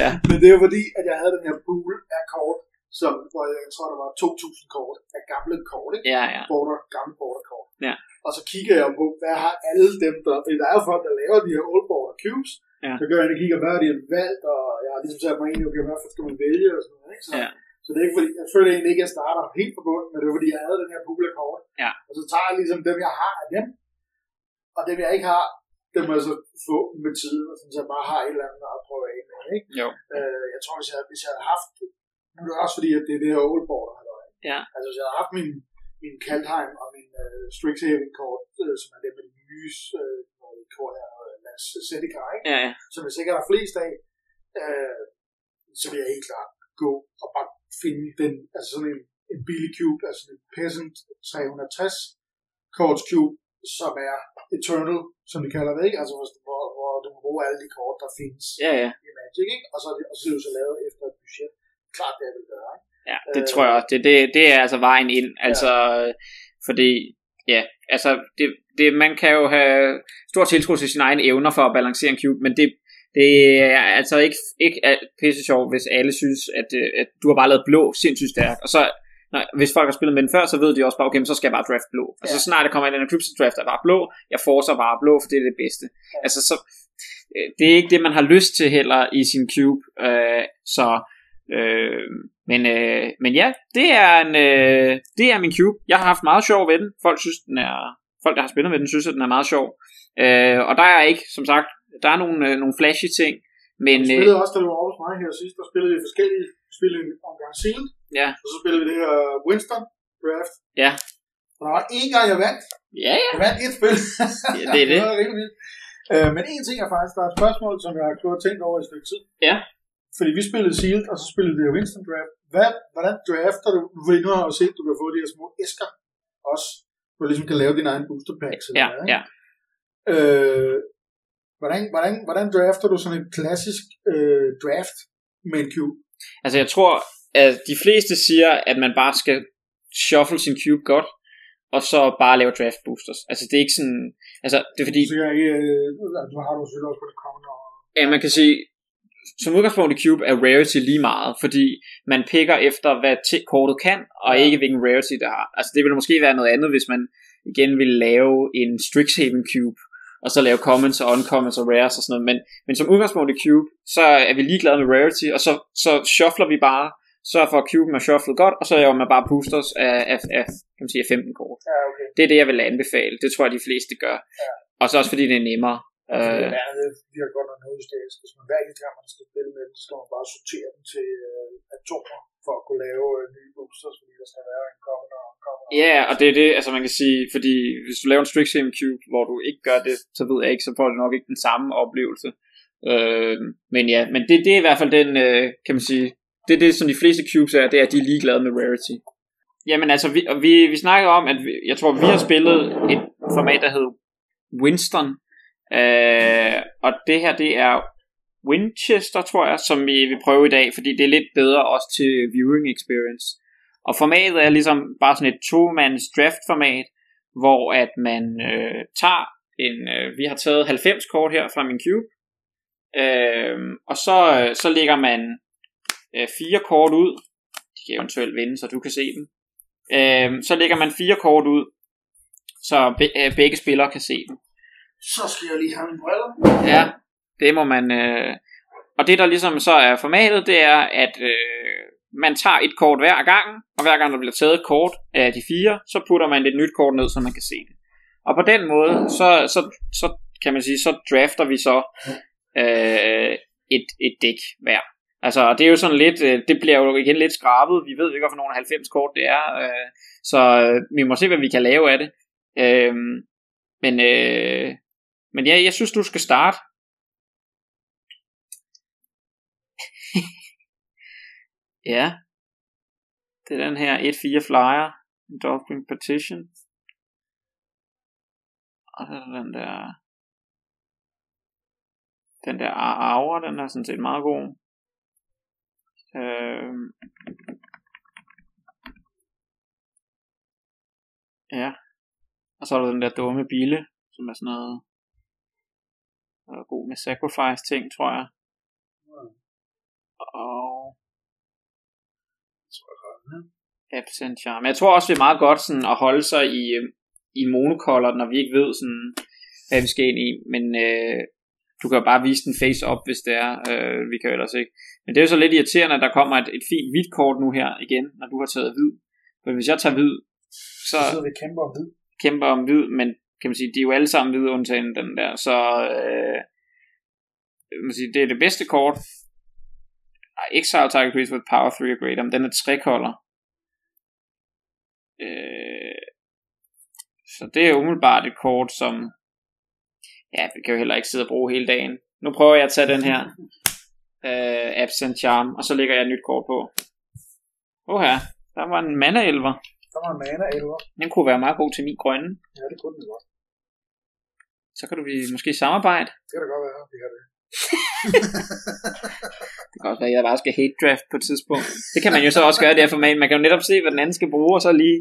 ja. Men det er jo fordi, at jeg havde den her pool af kort, som, hvor jeg tror, der var 2.000 kort af gamle kort, ikke? Ja, ja. Border, gamle border-kort. Ja. Og så kigger jeg på, hvad har alle dem, der... Fordi der er jo folk, der laver de her old border cubes. Ja. Så gør jeg ind og kigger, hvad har de valgt, og jeg har ligesom sat mig ind okay, hvad skal man vælge, og sådan noget, ikke? Så, Ja. Så det er ikke fordi, jeg føler egentlig ikke, at jeg starter helt på bunden, men det er fordi, jeg havde den her pool af kort. Ja. Og så tager jeg ligesom dem, jeg har af dem, og dem, jeg ikke har, dem må jeg så få med tiden, og sådan, så jeg bare har et eller andet at prøve af med, ikke? Jo. Øh, jeg tror, hvis jeg, hvis jeg havde haft, nu er det også fordi, at det er det her old border, halløj. Ja. Altså, hvis jeg havde haft min, min Kaldheim og min øh, Strixhaven kort, øh, som er det med de nye øh, kort her, og Lars Zedica, ikke? Ja, ja. som jeg sikkert har flest af, øh, så vil jeg helt klart gå og bare finde den, altså sådan en, en billig cube, altså en Peasant 360 korts cube, som er Eternal, som vi kalder det, ikke? Altså hvor, hvor, du kan bruge alle de kort, der findes Ja, ja. i Magic, ikke? Og så, er det, og så er det jo så lavet efter et budget. Klart, det jeg vil gøre, ikke? Ja, det Øh. tror jeg også. Det, det, det er altså vejen ind. Altså, fordi, ja, altså, det, det, man kan jo have stor tiltro til sine egne evner for at balancere en cube, men det, det er altså ikke, ikke pisse sjovt, hvis alle synes, at, øh, at du har bare lavet blå sindssygt stærk, og så Nej, hvis folk har spillet med den før, så ved de også bare, okay, så skal jeg bare draft blå. Og så Ja. snart det kommer ind i den klub, så drafter jeg bare blå. Jeg forser bare blå, for det er det bedste. Ja. Altså, så, øh, det er ikke det, man har lyst til heller i sin cube. Øh, så, øh, men, øh, men ja, det er, en, øh, det er min cube. Jeg har haft meget sjov ved den. Folk synes, den er, folk, der har spillet med den, synes, at den er meget sjov. Øh, og der er ikke, som sagt, der er nogle, øh, nogle flashy ting, men Vi øh, spillede også, da du var over hos mig her sidst, der spillede vi forskellige, vi spillede en omgang Sealed, ja, og så spillede vi det her Winston draft. ja, Og der var én gang, jeg vandt. ja, ja, Jeg vandt et spil. Ja, det er det. var rimelig vildt. Øh, men en ting er faktisk, der er et spørgsmål, som jeg har og tænkt over i et stykke tid. Ja. Fordi vi spillede Sealed, og så spillede vi Winston Draft. Hvad, hvordan drafter du? Fordi nu har jeg jo set, at du kan få de her små æsker også, hvor du ligesom kan lave dine egne booster packs. eller ja, ikke? ja. Øh, hvordan, hvordan, hvordan drafter du sådan en klassisk øh, draft med en cube? Altså jeg tror, at de fleste siger, at man bare skal shuffle sin cube godt, og så bare lave draft boosters. Altså det er ikke sådan, altså det er fordi, Så jeg ikke, øh, du har du selvfølgelig også på det kommende år. ja, man kan sige, som udgangspunkt i cube er rarity lige meget, fordi man picker efter, hvad t- kortet kan, og Ja. ikke hvilken rarity det har. Altså det ville måske være noget andet, hvis man igen ville lave en Strixhaven cube, og så lave commons og uncommons og rares og sådan noget. Men, men som udgangspunkt i cube, så er vi ligeglade med rarity, og så, så shuffler vi bare, så for at cuben er shufflet godt, og så laver man bare boosters af, af, af, kan man sige, af 15 kort. Ja, okay. Det er det, jeg vil anbefale. Det tror jeg, de fleste gør. Ja. Og så også fordi det er nemmere. Altså, Øh, det er det, vi har godt nok noget hysterisk. Hvis man hver eneste gang, man skal spille med dem, så skal man bare sortere dem til øh, atomer, for at kunne lave øh, nye boosters, fordi der skal være en kommende og en kommende. Ja, og det er det, altså man kan sige, fordi hvis du laver en Strixhaven Cube, hvor du ikke gør det, så ved jeg ikke, så får du nok ikke den samme oplevelse. Øh, men ja, men det, det er i hvert fald den, øh, kan man sige, det er det, som de fleste cubes er, det er, at de er ligeglade med rarity. Jamen altså, vi, og vi, vi snakker om, at vi, jeg tror, vi har spillet et format, der hedder Winston, øh, og det her, det er Winchester, tror jeg, som vi vil prøve i dag, fordi det er lidt bedre også til viewing experience. Og formatet er ligesom bare sådan et to-mands draft-format, hvor at man øh, tager en, øh, vi har taget 90 kort her fra min cube, øh, og så, øh, så lægger man øh, fire kort ud, de kan eventuelt vinde, så du kan se dem. Øh, så lægger man fire kort ud, så be, øh, begge spillere kan se dem. Så skal jeg lige have mine briller. Ja, det må man. Øh, og det der ligesom så er formatet, det er, at øh, man tager et kort hver gang, og hver gang der bliver taget et kort af de fire, så putter man et nyt kort ned, så man kan se det. Og på den måde, så, så, så kan man sige, så drafter vi så øh, et, et dæk hver. Altså, det er jo sådan lidt, øh, det bliver jo igen lidt skrabet. Vi ved ikke, ikke, hvorfor nogle 90 kort det er. Øh, så øh, vi må se, hvad vi kan lave af det. Øh, men, øh, men ja, jeg synes, du skal starte. Ja. Det er den her 1-4 flyer. Dolphin Petition. Og så er der den der... Den der Aura, den er sådan set meget god. Øh, ja. Og så er der den der dumme bille, som er sådan noget er god med sacrifice ting, tror jeg. Og Absent Charm. Jeg tror også, det er meget godt sådan, at holde sig i, i monocolor, når vi ikke ved, sådan, hvad vi skal ind i. Men øh, du kan jo bare vise den face up, hvis det er. Øh, vi kan jo ellers ikke. Men det er jo så lidt irriterende, at der kommer et, et fint hvidt kort nu her igen, når du har taget hvid. For hvis jeg tager hvid, så... Så vi kæmper om hvid. Kæmper om hvid, men kan man sige, de er jo alle sammen hvide undtagen den der. Så øh, man sige, det er det bedste kort. Exile target creates with power 3 or greater, men den er tre color. Øh, så det er umiddelbart et kort, som ja, vi kan jo heller ikke sidde og bruge hele dagen. Nu prøver jeg at tage den her øh, Absent Charm, og så lægger jeg et nyt kort på. Åh her, der var en mana elver. Der var en mana elver. Den kunne være meget god til min grønne. Ja, det kunne den godt. Så kan du vi måske samarbejde. Det kan da godt være, vi har det. Det kan også være, at jeg bare skal hate draft på et tidspunkt. Det kan man jo så også gøre derfor, men man kan jo netop se, hvad den anden skal bruge, og så lige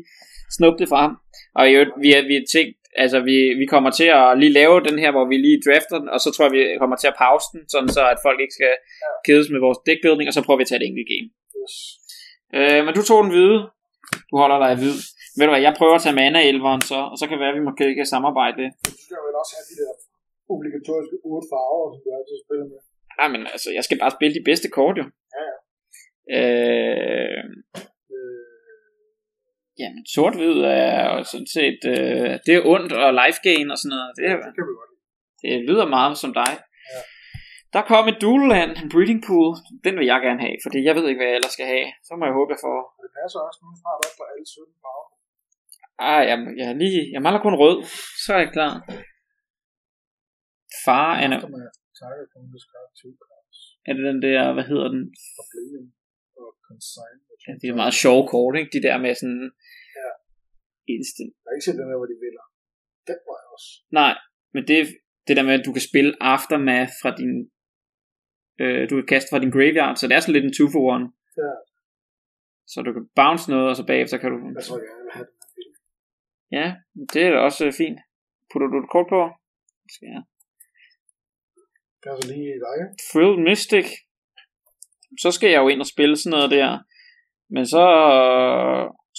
snuppe det frem. Og jo, vi har, vi tænkt, altså vi, vi kommer til at lige lave den her, hvor vi lige drafter den, og så tror jeg, vi kommer til at pause den, sådan så at folk ikke skal kedes med vores deckbuilding, og så prøver vi at tage et enkelt game. Yes. Øh, men du tog den hvide. Du holder dig i hvid. Ved du hvad, jeg prøver at tage mana elveren så, og så kan det være, at vi måske kan samarbejde det. Du skal vel også have de der obligatoriske otte farver, som du altid spiller med. Ja, men altså, jeg skal bare spille de bedste kort jo. Ja, ja. Øh, jamen, sort-hvid er jo sådan set, øh, det er ondt, og life gain og sådan noget. Det, Det kan vi godt lide. det lyder meget som dig. Ja. Der kom et dual land, en breeding pool. Den vil jeg gerne have, fordi jeg ved ikke, hvad jeg ellers skal have. Så må jeg håbe, jeg får... Og det passer også nu snart op på alle 17 farver. Ah, jeg, jeg, lige, jeg mangler kun rød. Så er jeg klar. Far, Anna, Så må jeg takke på en discard two cards. er det den der, hvad hedder den? Ja, det er meget sjove kort, ikke? De der med sådan... Ja. Instant. Jeg har ikke set den der, hvor de vinder. Den var jeg også. Nej, men det, det der med, at du kan spille Aftermath fra din... Øh, du kan kaste fra din graveyard, så det er sådan lidt en 2 for 1. Ja. Så du kan bounce noget, og så bagefter kan du... Jeg tror, jeg vil have den. Ja, det er da også øh, fint. Putter du et kort på? Det Skal jeg. Passer lige i dig. Thrill Mystic. Så skal jeg jo ind og spille sådan noget der. Men så,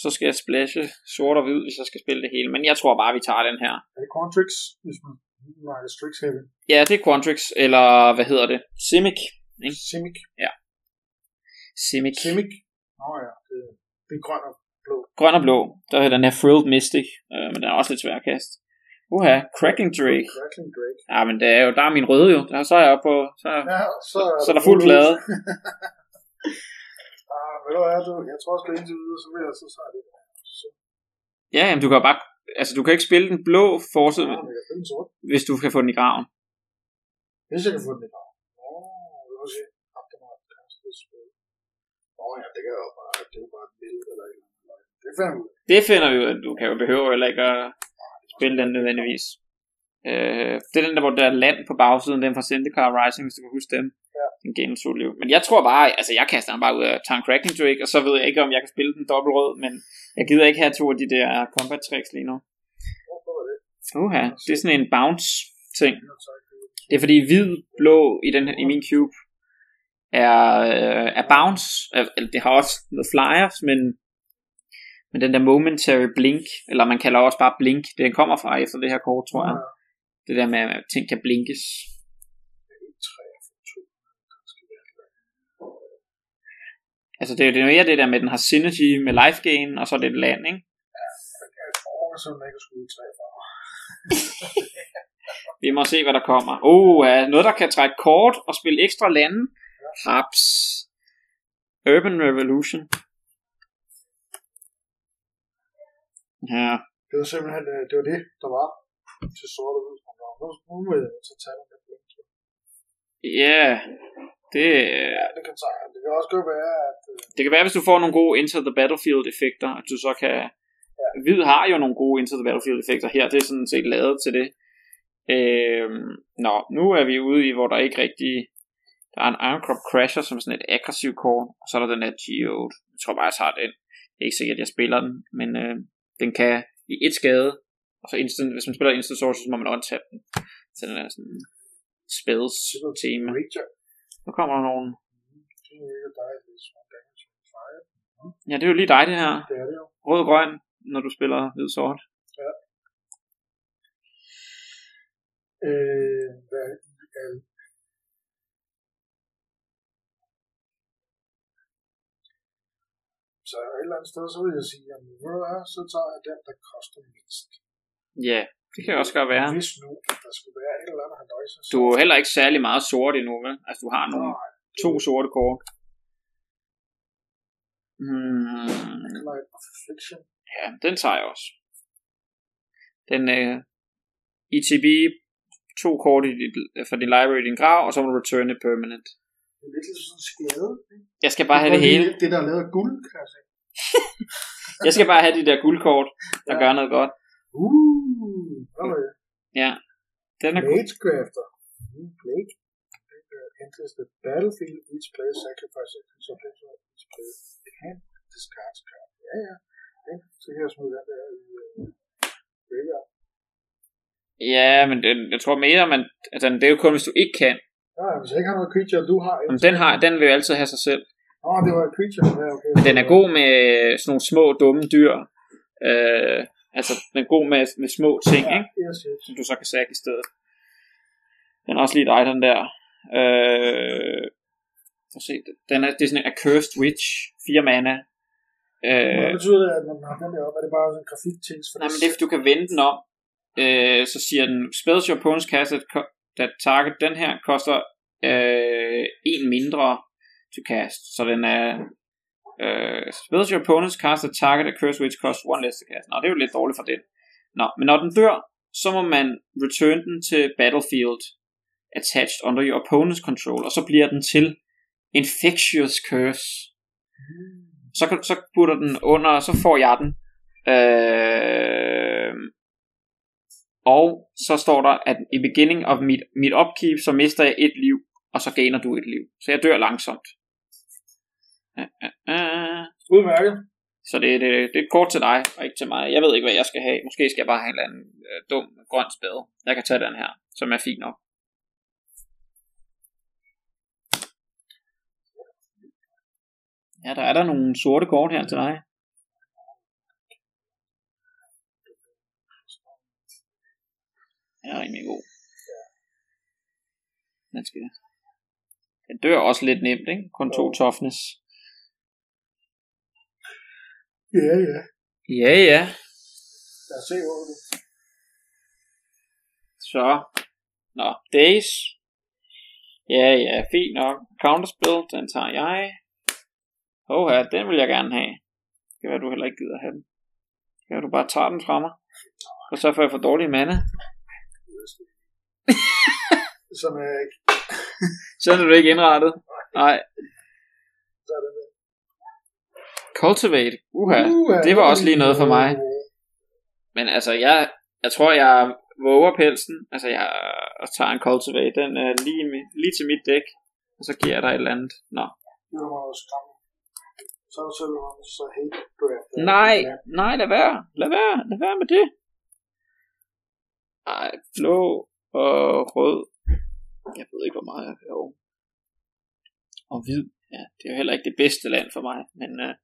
så skal jeg splashe sort og hvid, hvis jeg skal spille det hele. Men jeg tror bare, vi tager den her. Er det Quantrix, hvis man Nej, det er Strix Heavy. Ja, det er Quantrix, eller hvad hedder det? Simic. Ikke? Simic. Simic. Simic. Nå ja, det, det er grøn og blå. Grøn og blå. Der er den her Frilled Mystic, øh, men den er også lidt svær at kaste. Uha, Cracking Drake. Crackling Drake. Ja, men det er jo, der er min røde jo. Der, så er jeg oppe på, så, Ja, så, så er der fuld plade. ah, ved du hvad, du, jeg tror også indtil videre, så vil jeg så sige det. Så, Ja, jamen, du kan bare, altså du kan ikke spille den blå forside, ja, jeg hvis du kan få den i graven. Hvis jeg kan få den i dag. Åh, vi må se. Aftermath kastet spil. Åh ja, det kan jo bare, det er jo bare et billede eller et eller andet. Det finder vi ud af. Det finder vi ud af. Du kan jo behøve heller ikke at spille den nødvendigvis. Øh, det er den der, hvor der er land på bagsiden, den fra Zendikar Rising, hvis du kan huske dem. Ja. Den game liv. Men jeg tror bare, altså jeg kaster den bare ud af Tank Cracking Drake, og så ved jeg ikke, om jeg kan spille den dobbelt rød, men jeg gider ikke have to af de der combat tricks lige nu. Hvorfor var det? Uha, det er sådan en bounce ting. Det. Er fordi hvid, blå i, den, i min cube er, øh, er bounce. Er, eller det har også noget flyers, men, men den der momentary blink, eller man kalder også bare blink, det kommer fra efter det her kort, tror jeg. Det der med, at ting kan blinkes. Altså det, er- det er mere det der med, at den har synergy med life gain, og så er det et land, ikke? Jeg tror, så den ikke skulle i tre farver. Vi må se, hvad der kommer. Oh, uh, noget der kan trække kort og spille ekstra lande. Haps. Urban Revolution. Ja, Det var simpelthen, øh, det var det, der var til sort og. Nu, nu må jeg så tage den der blink. ja, det, Ja, det kan tage. Det kan også godt være, at øh, det kan være, hvis du får nogle gode Enter the Battlefield effekter, at du så kan... Hvid har jo nogle gode Enter the Battlefield effekter her, det er sådan set lavet til det. Øhm, nå, nu er vi ude i, hvor der ikke rigtig... Der er en Iron Crop Crasher, som er sådan et aggressiv kort, og så er der den her Geode. Jeg tror bare, jeg tager den. Det er ikke sikkert, at jeg spiller den, men øh, den kan i et skade, og så instant, hvis man spiller instant source, så må man untap den. Så den er sådan spells tema. Nu kommer der nogen. Ja, det er jo lige dig, det her. Det er det jo. Rød-grøn, når du spiller hvid sort. Øh, hvad er Så et eller andet sted, så vil jeg sige, at så tager jeg den, der koster mindst. Ja, det kan også godt være. Hvis nu, der skulle være et eller andet handøjse, så... Du er heller ikke særlig meget sort endnu, vel? Altså, du har nogle Nej, to sorte kort. Hmm, Light of Affliction. ja, den tager jeg også. Den øh, ETB, to kort i dit, fra din library i din grav, og så må du return it permanent. Det er lidt ligesom sådan en skade. ikke? Jeg skal bare have det hele. Det, der er lavet af guld, kan jeg sige. Jeg skal bare have de der guldkort, der Ja. gør noget godt. Uh, det? Ja, den er. Magecrafter. Mm, Blake. Uh, enters the battlefield, each player sacrifices a subject of each player can discard card. Ja, ja. ja. Så kan jeg smide den der i graveyard. Ja, men den, jeg tror mere, man, altså, det er jo kun, hvis du ikke kan. Ja, hvis jeg ikke har noget creature, du har Men den, har, den vil jo altid have sig selv. Åh, oh, det var et creature. Ja, okay. Men den er god med sådan nogle små, dumme dyr. Øh, altså, den er god med, med små ting, Ja, ikke? yes, yes. som du så kan sække i stedet. Den er også lige dig, den der. Øh, for se, den er, det er sådan en Accursed Witch, 4 mana. Øh, Hvad betyder det, at når man har den der op? Er det bare sådan en grafik-ting? nej, men det er, du kan vende den om. Øh, så siger den, spells your opponent's cast that target, den her koster øh, en mindre to cast. Så den er, øh, spells your opponent's cast that target a curse witch cost one less to cast. Nå, det er jo lidt dårligt for den. Nå, men når den dør, så må man return den til battlefield attached under your opponent's control, og så bliver den til infectious curse. Så, kan- så putter den under, og så får jeg den. Øh, og så står der, at i beginning of mit, mit upkeep, så mister jeg et liv, og så gainer du et liv. Så jeg dør langsomt. Øh, øh, øh. Udmærket. Så det, det, det er kort til dig, og ikke til mig. Jeg ved ikke, hvad jeg skal have. Måske skal jeg bare have en eller anden øh, dum grøn spade. Jeg kan tage den her, som er fin nok. Ja, der er der nogle sorte kort her til dig. Den er rimelig god. Den skal... Den dør også lidt nemt, ikke? Kun to toughness. Ja, ja. Ja, ja. Lad os se, hvor det Så. Nå, Days. Ja, ja, fint nok. Counterspell, den tager jeg. Åh ja, den vil jeg gerne have. Det kan være, du heller ikke gider have den. Det kan være, du bare tager den fra mig. Og så får jeg for dårlig mana. Som er ikke... Sådan er du ikke indrettet. Nej. Så er det. Cultivate. Uha. Uh, det var også lige noget for mig. Men altså, jeg, jeg tror, jeg våger pelsen. Altså, jeg tager en Cultivate. Den er lige, lige til mit dæk. Og så giver jeg dig et eller andet. Nå. Det var skræmmende. Så er man så hate draft. Nej, nej, lad være. Lad være. Lad være med det. Ej, blå og rød. Jeg ved ikke, hvor meget jeg jo. Og hvid. Ja, det er jo heller ikke det bedste land for mig. Men øh,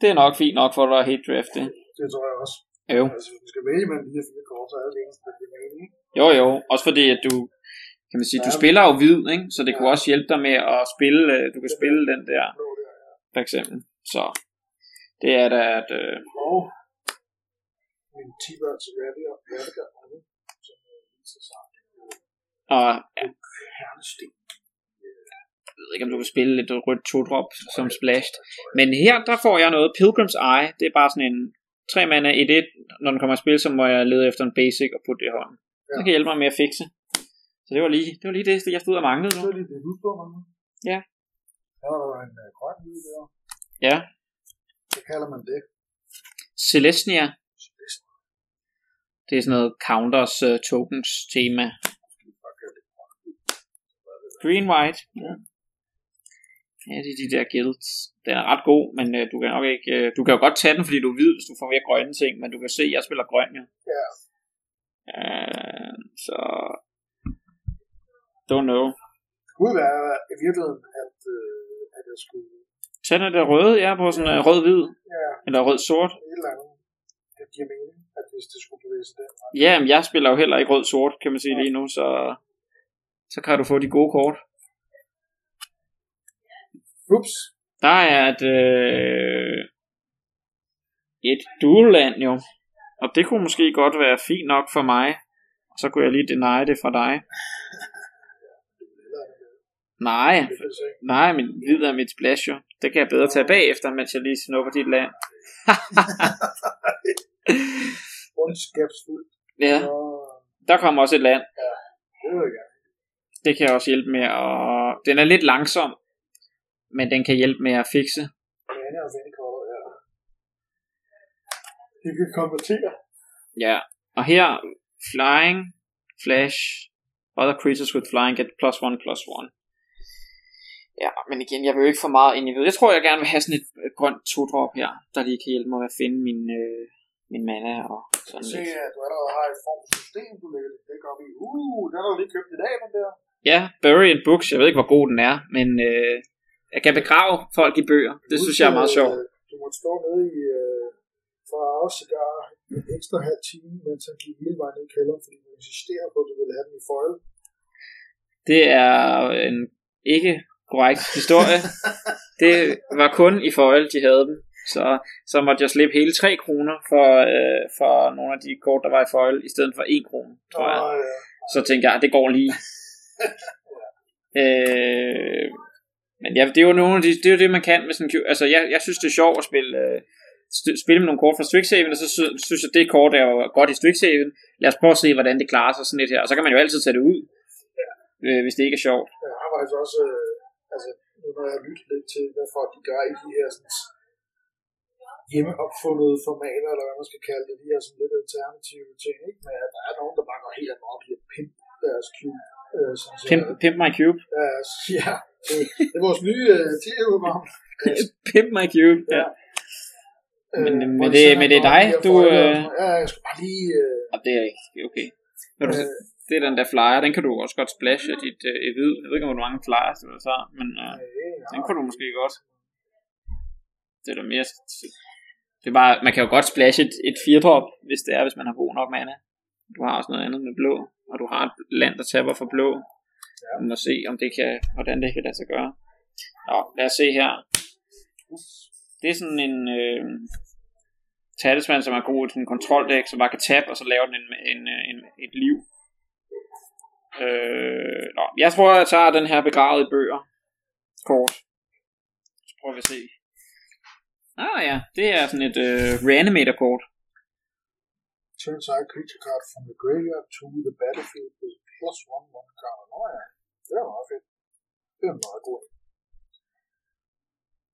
det er nok fint nok for dig at hate draft det. Det tror jeg også. Jo. Altså, hvis du skal vælge mellem de her fire kort, så er det eneste, der giver mening. Jo, jo. Også fordi, at du, kan man sige, du Ja. spiller jo hvid, ikke? Så det Ja. kunne også hjælpe dig med at spille, øh, du kan spille den der, for eksempel. Så det er da, at, øh, Og min 10 børns Radier, Radier, som øh, viser sig og, hernesten. ved ikke, om du vil spille lidt rødt to-drop som splashed. Men her, der får jeg noget Pilgrim's Eye. Det er bare sådan en 3 mana 1-1. Når den kommer i spil, så må jeg lede efter en basic og putte det i hånden. Ja. Det kan hjælpe mig med at fikse. Så det var lige det, var lige det jeg stod og manglede nu. Så er det det, du står med. Ja. Der var der en uh, grøn lyd der. Ja. Hvad kalder man det? Celestia. Det er sådan noget counters uh, tokens tema. Green White. Ja. Ja, det er de der guilds. Den er ret god, men uh, du kan nok ikke... Uh, du kan jo godt tage den, fordi du er hvid, hvis du får mere grønne ting, men du kan se, at jeg spiller grøn, ja. Ja. Uh, så... Don't know. Det kunne være i virkeligheden, at, uh, at jeg skulle... Tag den der røde, ja, på sådan uh, rød-hvid. Ja. Eller rød-sort. Et eller andet. Giver mening, at hvis det skulle bevæge sig den Ja, men jeg spiller jo heller ikke rød-sort, kan man sige lige nu, så... Så kan du få de gode kort. Ups. Der er et, øh, et dual-land jo. Og det kunne måske godt være fint nok for mig. Og så kunne jeg lige deny det for dig. Nej, nej, men hvid er mit splash jo. Det kan jeg bedre tage bagefter, mens jeg lige snupper dit land. Ondskabsfuldt. ja, der kommer også et land. Det vil jeg. Det kan også hjælpe med at... Den er lidt langsom, men den kan hjælpe med at fikse. Mana og vendekolder, ja. Det kan konvertere. Ja, og her, flying, flash, other creatures with flying get plus one, plus one. Ja, men igen, jeg vil jo ikke for meget ind i det. Jeg tror, jeg gerne vil have sådan et, et grønt to-drop her, der lige kan hjælpe mig med at finde min, øh, min mana og sådan Se, lidt. at du allerede har et form for system, du lægger dit dæk op i. Uh, den har du lige købt i dag, den der. Ja, Bury in Books, jeg ved ikke, hvor god den er, men øh, jeg kan begrave folk i bøger. Det synes jeg er meget sjovt. Øh, Du måtte stå nede i øh, for os cigar en ekstra halv time, mens han gik hele vejen ned i kælderen, fordi du insisterer på, at du ville have den i foil. Det er en ikke korrekt historie. det var kun i foil, de havde dem. Så, så måtte jeg slippe hele 3 kroner for, øh, for nogle af de kort, der var i foil, i stedet for 1 krone, tror jeg. Så tænkte jeg, det går lige. øh, men ja, det er jo nogle af de, det er jo det, man kan med sådan Altså, jeg, jeg synes, det er sjovt at spille, øh, spille med nogle kort fra Strixhaven, og så sy- synes jeg, det kort er jo godt i Strixhaven. Lad os prøve at se, hvordan det klarer sig sådan lidt her. Og så kan man jo altid tage det ud, øh, hvis det ikke er sjovt. Jeg har faktisk også, øh, altså, når jeg har lyttet lidt til, hvad folk de gør i de her sådan, hjemmeopfundede formater, eller hvad man skal kalde det, de her sådan lidt alternative ting, ikke? Men at der er nogen, der bare går helt amok i at pimpe deres cube. Øh, Pimp, pimp my cube. Øh, ja, det, det er vores nye øh, tv-program. Pimp my cube, ja. Men, Øh, men, det, men det er dig, du... Øh, Ja, jeg skal bare lige... Øh, og det er ikke okay. Du, øh, det er den der flyer, den kan du også godt splashe af dit øh, hvid. Jeg ved ikke, hvor mange flyers du så, men øh, den kunne du måske godt. Det er da mere... Det er bare, man kan jo godt splashe et, et 4-drop, hvis det er, hvis man har god nok mana. Du har også noget andet med blå, og du har et land, der taber for blå. Ja. Man må se, om det kan, hvordan det kan lade sig gøre. Nå, lad os se her. Det er sådan en øh, talisman, som er god til en kontroldæk, som bare kan tabe, og så laver den en, en, en, et liv. Øh, nå, jeg tror, jeg tager den her begravet i bøger. Kort. Så prøver vi at se. Ah ja, det er sådan et øh, reanimator kort. turn side creature card from the graveyard to the battlefield with plus one one card. Nå ja, det er meget fedt. Det er meget god.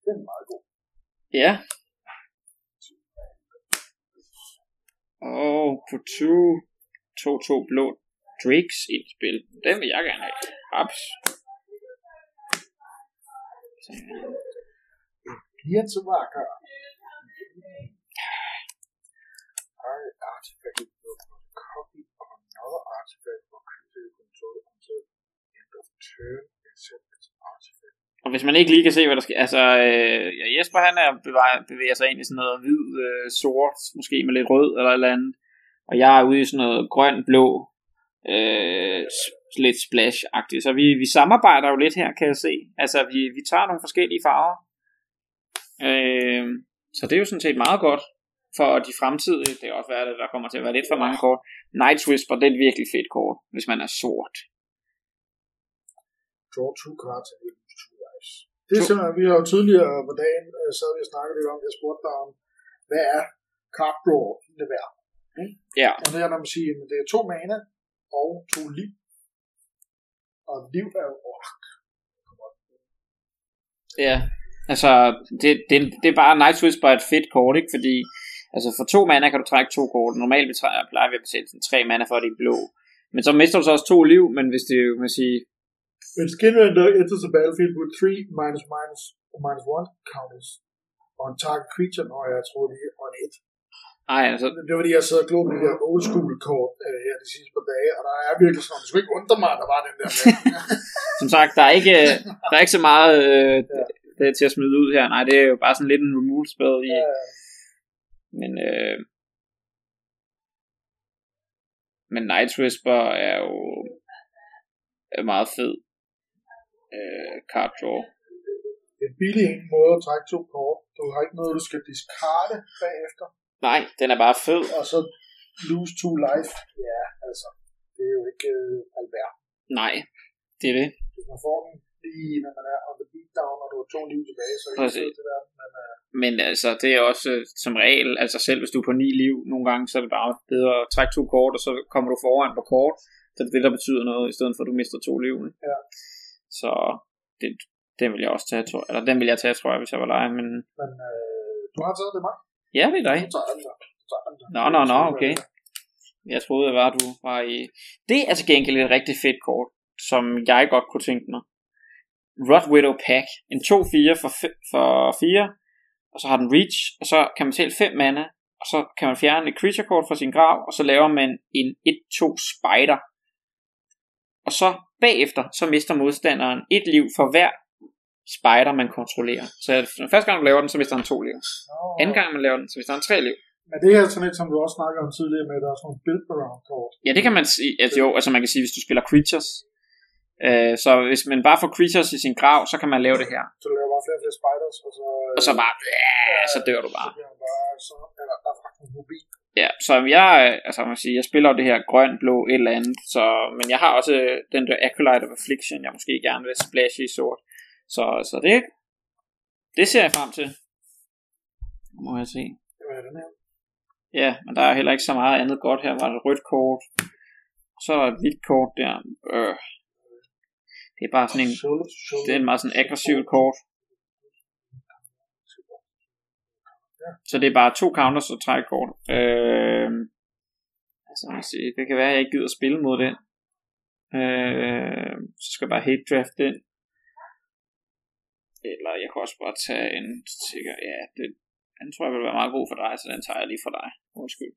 Det er meget god. Ja. Og på 2, 2-2 blå Drakes i spil. Den vil jeg gerne have. Haps til vakker. Target artifact with no copy of another artifact or creature you control until end of turn except its artifact. Og hvis man ikke lige kan se, hvad der sker, altså øh, ja, Jesper han er bevæger, bevæger sig ind i sådan noget hvid, øh, sort, måske med lidt rød eller et eller andet, og jeg er ude i sådan noget grøn, blå, øh, lidt splash-agtigt, så vi, vi samarbejder jo lidt her, kan jeg se, altså vi, vi tager nogle forskellige farver, øh, så det er jo sådan set meget godt, for de fremtidige, det er også værd, at der kommer til at være lidt for mange kort, Night Whisper, det er et virkelig fedt kort, hvis man er sort, Draw two cards and lose two Yes. Det er simpelthen, vi har jo tidligere på dagen øh, sad vi og snakkede lidt om, jeg spurgte dig om, hvad er card draw det værd? Ja. Og det er, når man siger, at det er to mana og to liv. Og liv er jo, Ja, altså, det, det, det er bare Night Whisper er et fedt kort, ikke? Fordi, altså for to mana kan du trække to kort. Normalt plejer vi at betale sådan tre mana for, at de er blå. Men så mister du så også to liv, men hvis det jo, man sige, When skin render enters the battlefield with 3 minus minus minus 1 counters on target creature, og jeg tror lige on 1. ej, altså, Det var fordi, jeg sad og glod med de der old school kort øh, her de sidste par dage, og der er virkelig sådan, det skulle ikke undre mig, at der var den der som sagt, der er ikke, der er ikke så meget øh, det er til at smide ud her. Nej, det er jo bare sådan lidt en removal spell i, Ja, men, øh, men Night Whisper er jo er meget fed øh, card draw. det er en billig en måde at trække to kort. Du har ikke noget, du skal discarde bagefter, Nej, den er bare fed. og så lose two life. Ja, altså, det er jo ikke øh, alverd. Nej, det er det. Hvis man får den lige, når man er on the beatdown, og du har to liv tilbage, så er det til verden. Men øh, Men altså, det er også øh, som regel, altså selv hvis du er på ni liv, nogle gange, så er det bare bedre at trække to kort, og så kommer du foran på kort. Så det er det, der betyder noget, i stedet for at du mister to liv. Ja. Så det, den vil jeg også tage, tror Eller den vil jeg tage, tror jeg, hvis jeg var leje, men men øh, du har taget det, Mark? ja, det er dig. Du tager den der. Du tager den. Nå, nå, nå, okay. Jeg troede, det var, at du var i... Det er til gengæld et rigtig fedt kort, som jeg godt kunne tænke mig. Rod Widow Pack. En 2-4 for, for 4, og så har den Reach, og så kan man tælle 5 mana, og så kan man fjerne et creature kort fra sin grav, og så laver man en 1-2 spider. Og så bagefter, så mister modstanderen et liv for hver spider, man kontrollerer. Så den første gang, du laver den, så mister han to liv. Nå, Anden gang, man laver den, så mister han tre liv. Men det her er sådan lidt, som du også snakker om tidligere med, at der er sådan nogle build around kort. Ja, det kan man sige. Altså, jo, altså man kan sige, hvis du spiller creatures. Øh, så hvis man bare får creatures i sin grav, så kan man lave det her. Så du laver bare flere og flere spiders, og så... Øh, Og så bare, ja, så dør du bare. Så bare så er der, der er. Ja, så jeg, altså man kan sige, jeg spiller jo det her grøn, blå, et eller andet, så, men jeg har også øh, den der Acolyte of Affliction, jeg måske gerne vil splashe i sort. Så, så det, det ser jeg frem til. Nu Må jeg se. Hvad er den her? Ja, men der er heller ikke så meget andet godt her. Var der et rødt kort, så er der et hvidt kort der. Øh. Det er bare sådan en, det er en meget sådan aggressivt kort. Så det er bare to counters og træk kort. Øh, altså, det kan være, at jeg ikke gider spille mod den. Øh, så skal jeg bare hate draft den. Eller jeg kan også bare tage en sikker, ja, det, den tror jeg vil være meget god for dig, så den tager jeg lige for dig. Undskyld.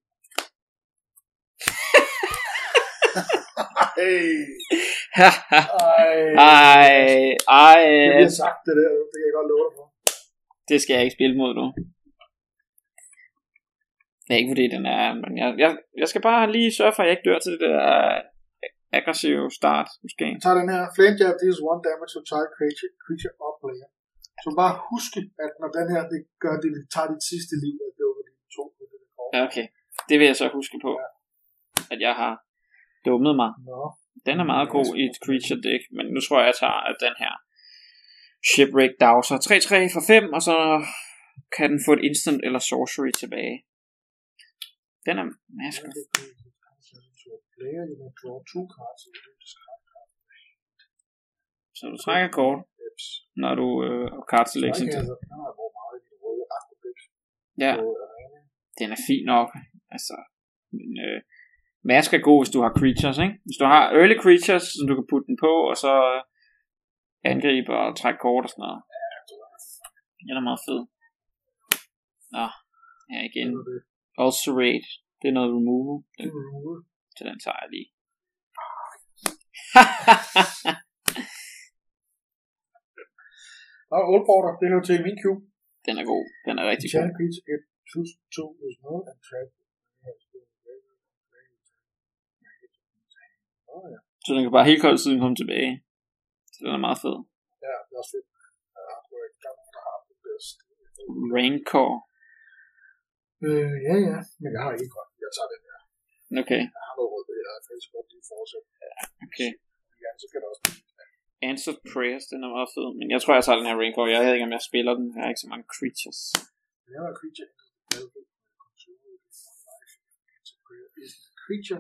Ej, Ej. Det bliver sagt, det der. Det kan jeg godt love dig for. det skal jeg ikke spille mod nu. Det er ikke fordi den er, men jeg, jeg, jeg skal bare lige sørge for, at jeg ikke dør til det der aggressive start, måske. Jeg tager den her. Flame Jab deals one damage to target creature, creature or player. Så bare husk, at når den her, det gør det, det tager dit sidste liv, at det var de to det. Ja, okay. Det vil jeg så huske på, at jeg har dummet mig. Nå. Den er meget god i et creature deck, men nu tror jeg, jeg tager at den her Shipwreck Dowser 3-3 for 5, og så kan den få et instant eller sorcery tilbage. Den er masker. Så du trækker kort, når du øh, har card selection til. Altså. Ja, den er fin nok. Altså, men, øh, mask er god, hvis du har creatures, ikke? Hvis du har early creatures, som du kan putte den på, og så øh, angribe og trække kort og sådan noget. Den er meget fed. Nå, ja igen. Det det. Ulcerate. Det er noget removal. Den, så den tager jeg lige. Nå, Old Border, det hører til min cube. den er god. Den er rigtig god. Channel creature get choose two Åh ja. Så den kan bare helt koldt siden komme tilbage. Så den er meget fed. Ja, det er også fedt. Ja, jeg tror ikke, der er nogen, der har det bedst. Rancor. Øh, ja, ja, men jeg har ikke godt. Jeg tager den her. Okay, Jeg har noget rød, jeg har faktisk godt lige fortsat. okay. Ja, så skal der også. Answered Prayers, den er meget fed. Men jeg tror, jeg tager den her Rainbow. Jeg ved ikke, om jeg spiller den. Jeg har ikke så mange creatures. Det er creature. Creature.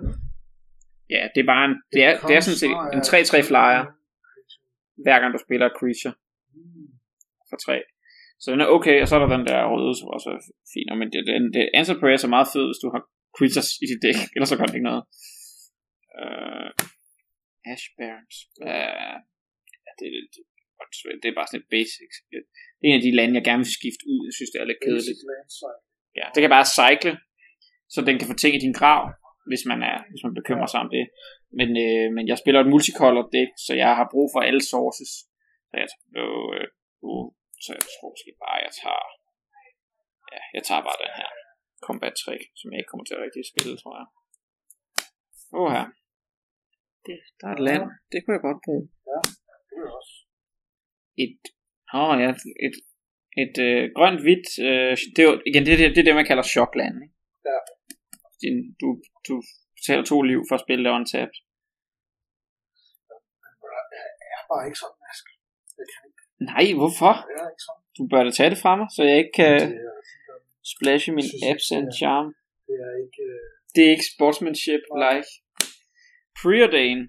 Ja, det er bare en, det er, det er sådan set en 3-3 flyer, hver gang du spiller creature for 3. Så den er okay, og så er der den der røde, som også er fin. Men det, den, det Answer Prayers er meget fed, hvis du har creatures i dit dæk, ellers så gør det ikke noget. Uh, Ash Barons. Uh, ja, det, det, det, det er bare sådan et basics. Det er en af de lande, jeg gerne vil skifte ud. Jeg synes, det er lidt kedeligt. Ja, det kan bare cycle, så den kan få ting i din grav, hvis man er, hvis man bekymrer sig om det. Men, øh, men jeg spiller et multicolor deck, så jeg har brug for alle sources. Så jeg, øh, øh, så jeg tror måske bare, jeg tager, ja, jeg tager bare den her combat trick, som jeg ikke kommer til at rigtig spille, tror jeg. Åh her. Det, der er et land. Det kunne jeg godt bruge. Ja, det er også. Et, åh oh, ja, et, et øh, grønt hvidt, øh, det er jo, igen, det det, det, er det man kalder chokland. Ikke? Ja. Din, du, du betaler to liv for at spille det untapped. Jeg er bare ikke sådan, Ask. Jeg kan ikke. Nej, hvorfor? Jeg er ikke sådan. Du bør da tage det fra mig, så jeg ikke kan Det er, splashe min absent ja. charm. det er ikke... øh, Det er ikke sportsmanship like. Preordain.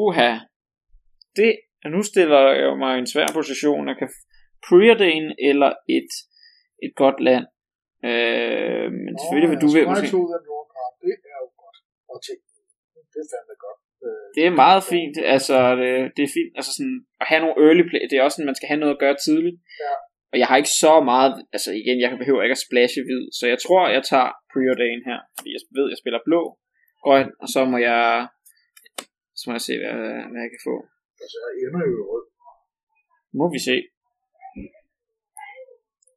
Uha. Det, og nu stiller jeg mig i en svær position. Jeg kan preordain eller et, et godt land. Øh, men selvfølgelig vil du ved, måske... det er jo godt. Og tænk, det er fandme godt. Øh, det er meget fint. Altså, det, det er fint. Altså sådan, at have nogle early play, det er også sådan, man skal have noget at gøre tidligt. Ja. Og jeg har ikke så meget, altså igen, jeg behøver ikke at splashe hvid, så jeg tror, jeg tager preordain her, fordi jeg ved, jeg spiller blå, grøn, og så må jeg, så må jeg se, hvad, hvad jeg kan få. Altså, jeg ender jo rød. Må vi se.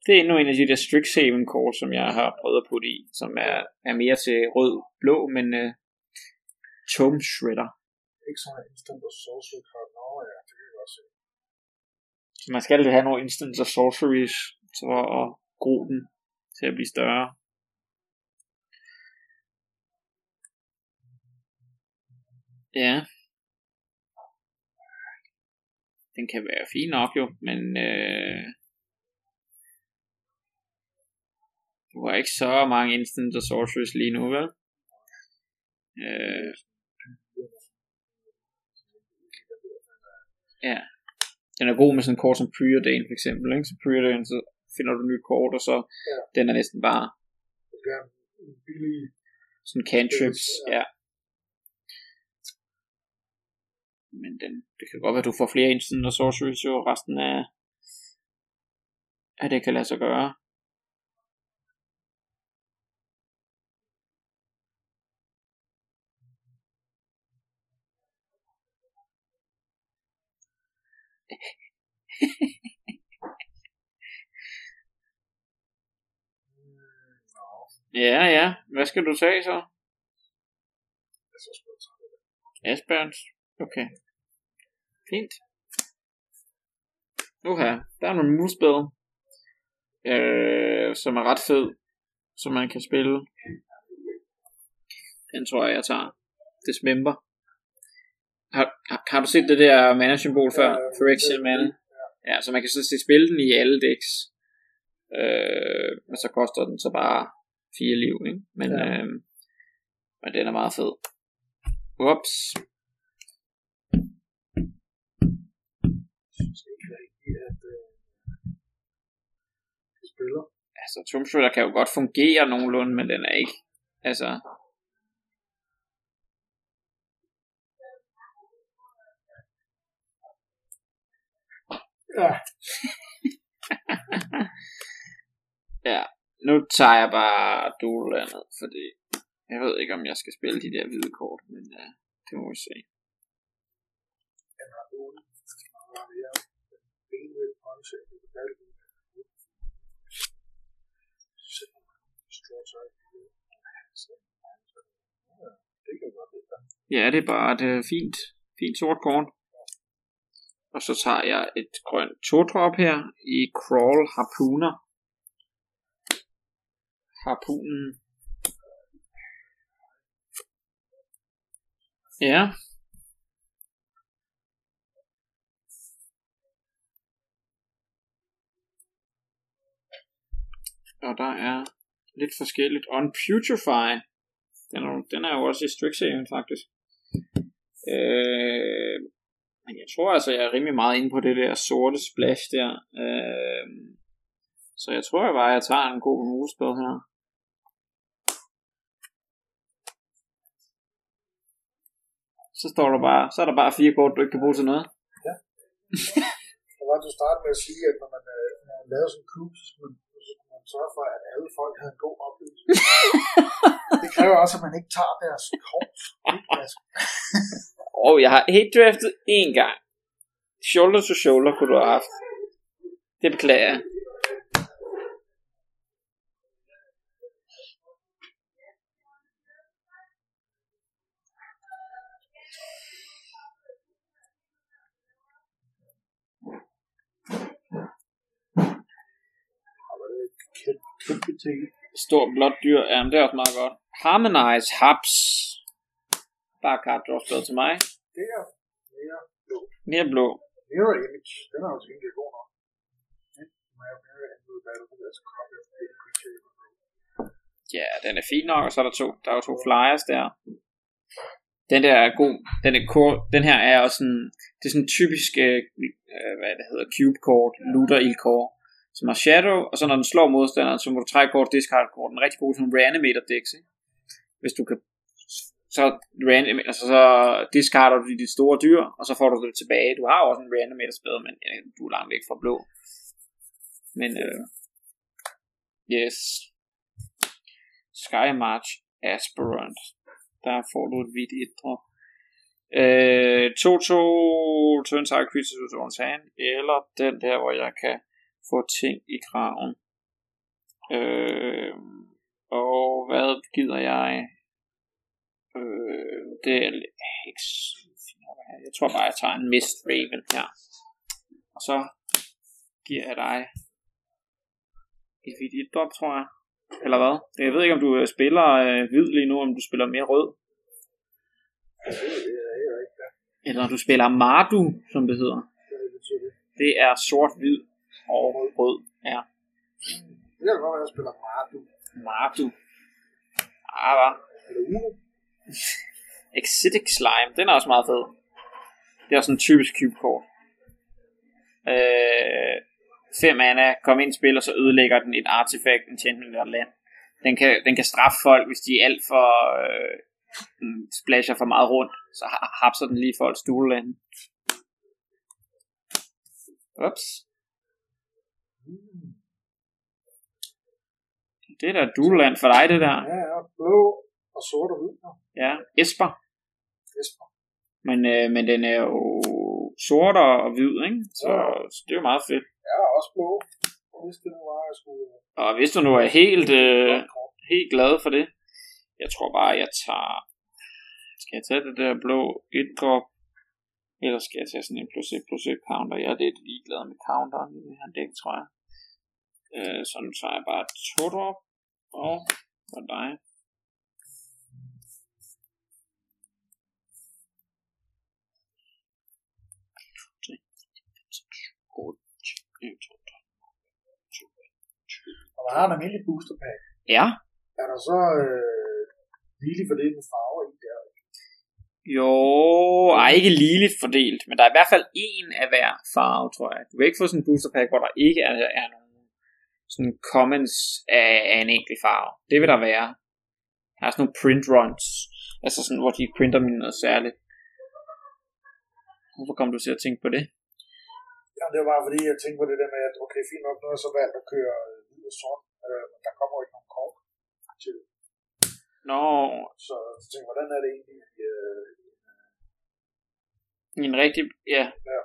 Det er endnu en af de der Strixhaven kort, som jeg har prøvet at putte i, som er, er mere til rød-blå, men uh, Tome Shredder. Ikke sådan en instant og sorcery card. Nå ja, det kan jeg godt se. Så man skal have nogle instants og sorceries, for at gro den til at blive større. Ja. Den kan være fin nok jo, men øh, du har ikke så mange instants og sorceries lige nu, vel? Øh, ja. Den er god med sådan en kort som Preordain for eksempel, ikke? Så Preordain, så finder du nyt kort, og så Ja. den er næsten bare en billig... sådan cantrips, Ja. ja. Men den, det kan godt være, at du får flere instant og sorceries, jo resten af, af det kan lade sig gøre. Ja, ja. Hvad skal du tage så? jeg Okay. Fint. Uha, der er nogle moonspell, øh, som er ret fed, som man kan spille. Den tror jeg, jeg tager. Dismember har, har du set det der mana-symbol før? Ja, Phyrexian det- mana? Ja, så man kan set spille den i alle decks. Øh, men så koster den så bare fire liv, ikke? Men, Ja. øh, men den er meget fed. Ups. Jeg synes ikke rigtigt, at øh, de spiller. Altså, Tomb kan jo godt fungere nogenlunde, men den er ikke, altså... Ja, Ja, nu tager jeg bare Dolandet, fordi jeg ved ikke, om jeg skal spille de der hvide kort, men uh, det må vi se. han har 8. Han har mere. Ben with punch, og det er det. Straw type. Ja, det. Ja, er bare et uh, fint, fint sort kort. Og så tager jeg et grønt to-drop her i Crawl Harpooner. Harpunen. Ja. Og der er lidt forskelligt. On Putrefy. Den er, den er jo også i Strixhaven faktisk. Øh, men jeg tror altså, jeg er rimelig meget inde på det der sorte splash der. Øh, så jeg tror bare, jeg tager en god nosebad her. Så står der bare, så er der bare fire kort, du ikke kan bruge til noget. Ja. Det var, at du startede med at sige, at når man, øh, når man laver sådan en klub, så skal man, så skulle man sørge for, at alle folk havde en god oplevelse. det kræver også, at man ikke tager deres kort. Og jeg har helt draftet én gang. Shoulder to shoulder kunne du have haft. Det beklager jeg. Kæmpe, kæmpe ting. Stor blåt dyr. Jamen, det er også meget godt. Harmonize Haps. Bare spil til mig. Det er mere blå. Mere blå. Mirror image, den er jo til gengæld god nok. Ja, den er fin nok, og så er der to, der er jo to flyers der. Den der er god. Den, er kort, den her er også sådan, det er sådan en typisk, øh, øh, hvad det hedder, cube kort, looter ildkort, som har shadow, og så når den slår modstanderen, så må du trække kort, discard kort. Den er rigtig god som reanimator decks, ikke? Hvis du kan, så, reanim, altså, så discarder du dit store dyr, og så får du det tilbage. Du har også en reanimator spil, men ja, du er langt væk fra blå. Men, øh, yes. Sky March Aspirant. Der får du et hvidt et drop. Øh, 2-2 turn target Creatures hand, eller den der, hvor jeg kan få ting i graven. Øh, og hvad gider jeg? Øh, det er ikke jeg tror bare, jeg tager en Mist Raven her. Og så giver jeg dig et hvidt et drop, tror jeg. Eller hvad? Jeg ved ikke, om du øh, spiller øh, hvid lige nu, om du spiller mere rød. Eller du spiller Mardu, som det hedder. Det er sort-hvid og rød. Ja. Det kan godt være, at jeg spiller Mardu. Mardu. Ah, hvad? Eller Uno. Exotic Slime, den er også meget fed. Det er også en typisk cube kort. Øh, 5 mana, kom ind i spil, og så ødelægger den et artefakt, enchantment eller land. Den kan, den kan straffe folk, hvis de er alt for øh, splasher for meget rundt, så hapser den lige folks stueland. Ups. Det er da dueland for dig, det der. Ja, ja, blå og sort og hvid. Ja. Ja, Esper. Jesper. Men, øh, men den er jo sort og hvid, ikke? Så, så det er jo meget fedt. Ja, også blå. Hvis det nu var, jeg skulle... Og hvis du nu er helt, øh, helt glad for det, jeg tror bare, jeg tager... Skal jeg tage det der blå et drop? Eller skal jeg tage sådan en plus 1 plus 1 counter? Jeg er lidt ligeglad med counteren i det her dæk, tror jeg. Øh, så nu tager jeg bare to drop. Og for dig. Og man har en almindelig booster pack. Ja, Er der så øh, lige for det med farver i der? Jo, ej, ikke ligeligt fordelt, men der er i hvert fald en af hver farve, tror jeg. Du kan ikke få sådan en booster pack, hvor der ikke er, er nogen sådan commons af, af en enkelt farve. Det vil der være. Der er sådan nogle print runs, altså sådan, hvor de printer med noget særligt. Hvorfor kom du til at tænke på det? Ja, det var bare fordi, jeg tænkte på det der med, at okay, fint nok, nu har jeg så valgt at køre hvid og sort, øh, men der kommer jo ikke nogen kort til. Nå, Så jeg tænkte, hvordan er det egentlig? Øh, i en rigtig, ja. Ja.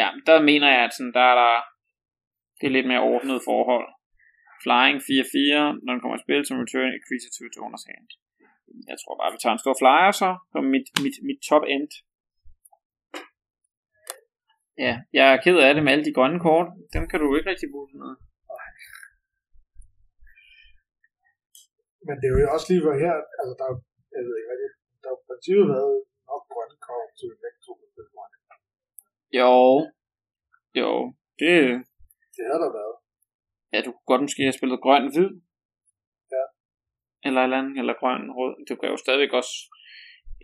Ja, der mener jeg, at sådan, der er der, det er lidt mere ordnet forhold. Flying 4-4, når den kommer i spil, som return a creature to its owner's hand. Jeg tror bare, vi tager en stor flyer så, på mit, mit, mit top end. Ja, jeg er ked af det med alle de grønne kort. Dem kan du jo ikke rigtig bruge til noget. men det er jo også lige her, altså der, er jeg ved ikke rigtig, der har princippet været nok grønne kort til begge to. med. Jo, jo, det, Det har der været. Ja, du kunne godt måske have spillet grøn-hvid. Ja. Eller eller andet, eller grøn-rød. Du kan jo stadigvæk også...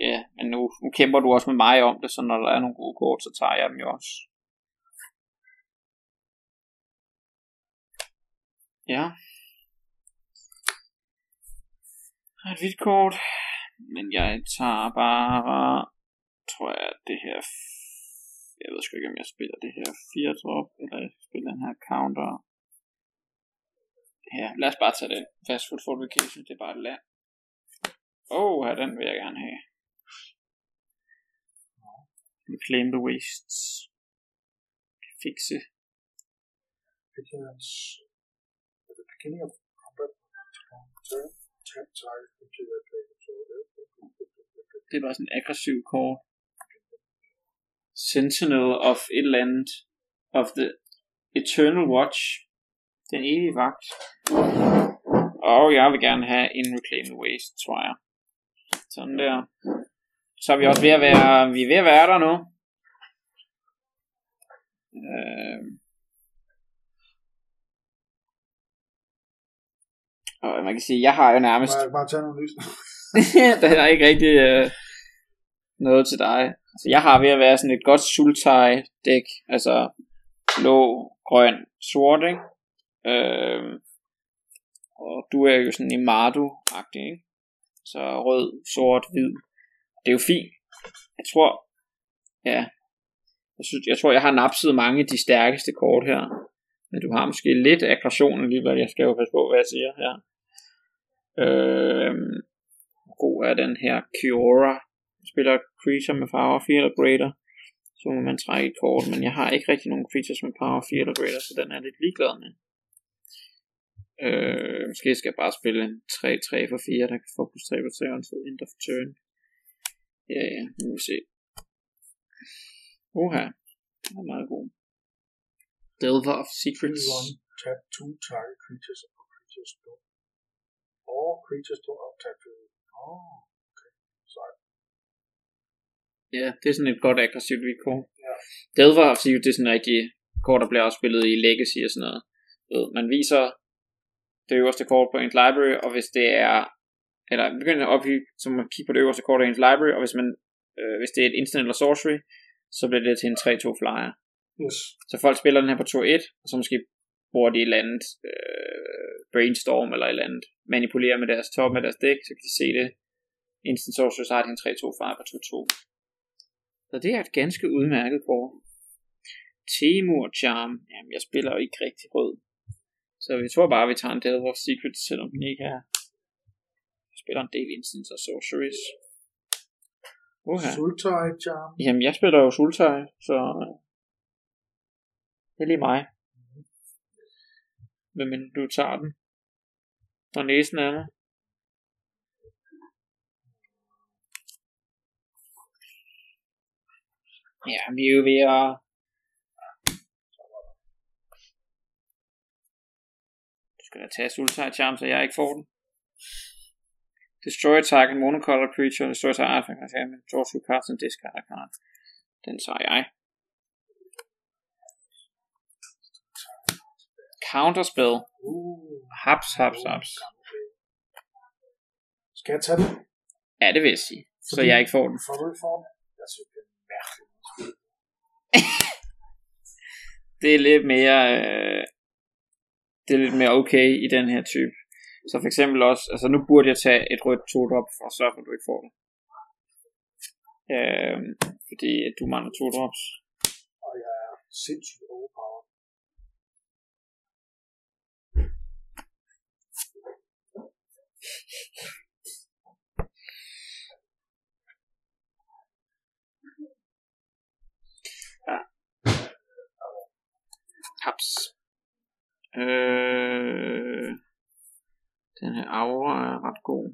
Ja, men nu, nu kæmper du også med mig om det, så når der er nogle gode kort, så tager jeg dem jo også. Ja. Jeg har et hvidt kort, men jeg tager bare, tror jeg, det her, jeg ved sgu ikke, om jeg spiller det her 4 drop, eller jeg spiller den her counter. Ja, lad os bare tage den. Fast food fortification, det er bare et land. Åh, oh, den vil jeg gerne have. Reclaim the wastes. Fixe. Vigilance. At the beginning of combat, turn, tap target into Det er bare sådan en aggressiv kort. Sentinel of et eller andet. Of the Eternal Watch. Den evige vagt. Og jeg vil gerne have en Reclaim the Waste, tror jeg. Sådan der. Så er vi også ved at være, vi er ved at være der nu. Øh, og man kan sige, jeg har jo nærmest jeg bare tage noget lys? der er ikke rigtig øh, noget til dig. Altså, jeg har ved at være sådan et godt sultai dæk. Altså blå, grøn, sort, ikke? Øh, og du er jo sådan i Mardu-agtig, ikke? Så rød, sort, hvid. Det er jo fint. Jeg tror, ja, jeg, synes, jeg tror, jeg har napset mange af de stærkeste kort her. Men du har måske lidt aggression alligevel. Jeg skal jo passe på, hvad jeg siger her. Øh, hvor god er den her Kiora. Jeg spiller creature med power 4 eller greater. Så må man trække et kort, men jeg har ikke rigtig nogen creatures med power 4 eller greater, så den er lidt ligeglad med. Øh, måske skal jeg bare spille en 3-3 for 4, der kan få plus 3 på 3 og en end of turn. Ja, ja, nu må vi se. Oha, den er meget god. Delver of Secrets. Tap two target creatures or creatures don't. Or creatures don't up tap to Oh, okay. Sorry. Ja, det er sådan et godt aggressivt vilkår. Ja. Delver of Secrets, det er sådan rigtig kort, der bliver også spillet i Legacy og sådan noget. Man viser det øverste kort på ens library, og hvis det er, eller begynder at opbygge, så må man kigge på det øverste kort af ens library, og hvis man, øh, hvis det er et instant eller sorcery, så bliver det til en 3-2 flyer. Yes. Så folk spiller den her på 2-1, og så måske bruger de et eller andet øh, brainstorm eller et eller andet, manipulerer med deres top med deres dæk, så kan de se det. Instant sorcery, så har de en 3-2 flyer på 2-2. Så det er et ganske udmærket kort. Temur Charm. Jamen, jeg spiller jo ikke rigtig rød. Så vi tror bare, at vi tager en Delver of Secrets, selvom den ikke er... Spiller en del instance og sorceries. Uha. Sultai Charm. Jamen, jeg spiller jo Sultai, så... øh, Det er lige mig. Hvem end du tager den. Fra næsen af mig. Ja, vi er jo ved at... skal da tage Sultai Charm, så jeg ikke får den. Destroy target monocolor creature, destroy target artifact, men draw two cards and discard a card. Den tager jeg. Counterspell. Uh. Haps, haps, haps. Skal jeg tage den? Ja, det vil jeg sige. Så Fordi- jeg ikke får den. Får du ikke for den? Jeg synes, det er mærkeligt. Det er lidt mere... Øh, det er lidt mere okay i den her type. Så for eksempel også, altså nu burde jeg tage et rødt to drop for at sørge for, at du ikke får det. Øh, fordi du mangler to drops. Og jeg er sindssygt overpowered. Haps. Øh, den her aura er ret god.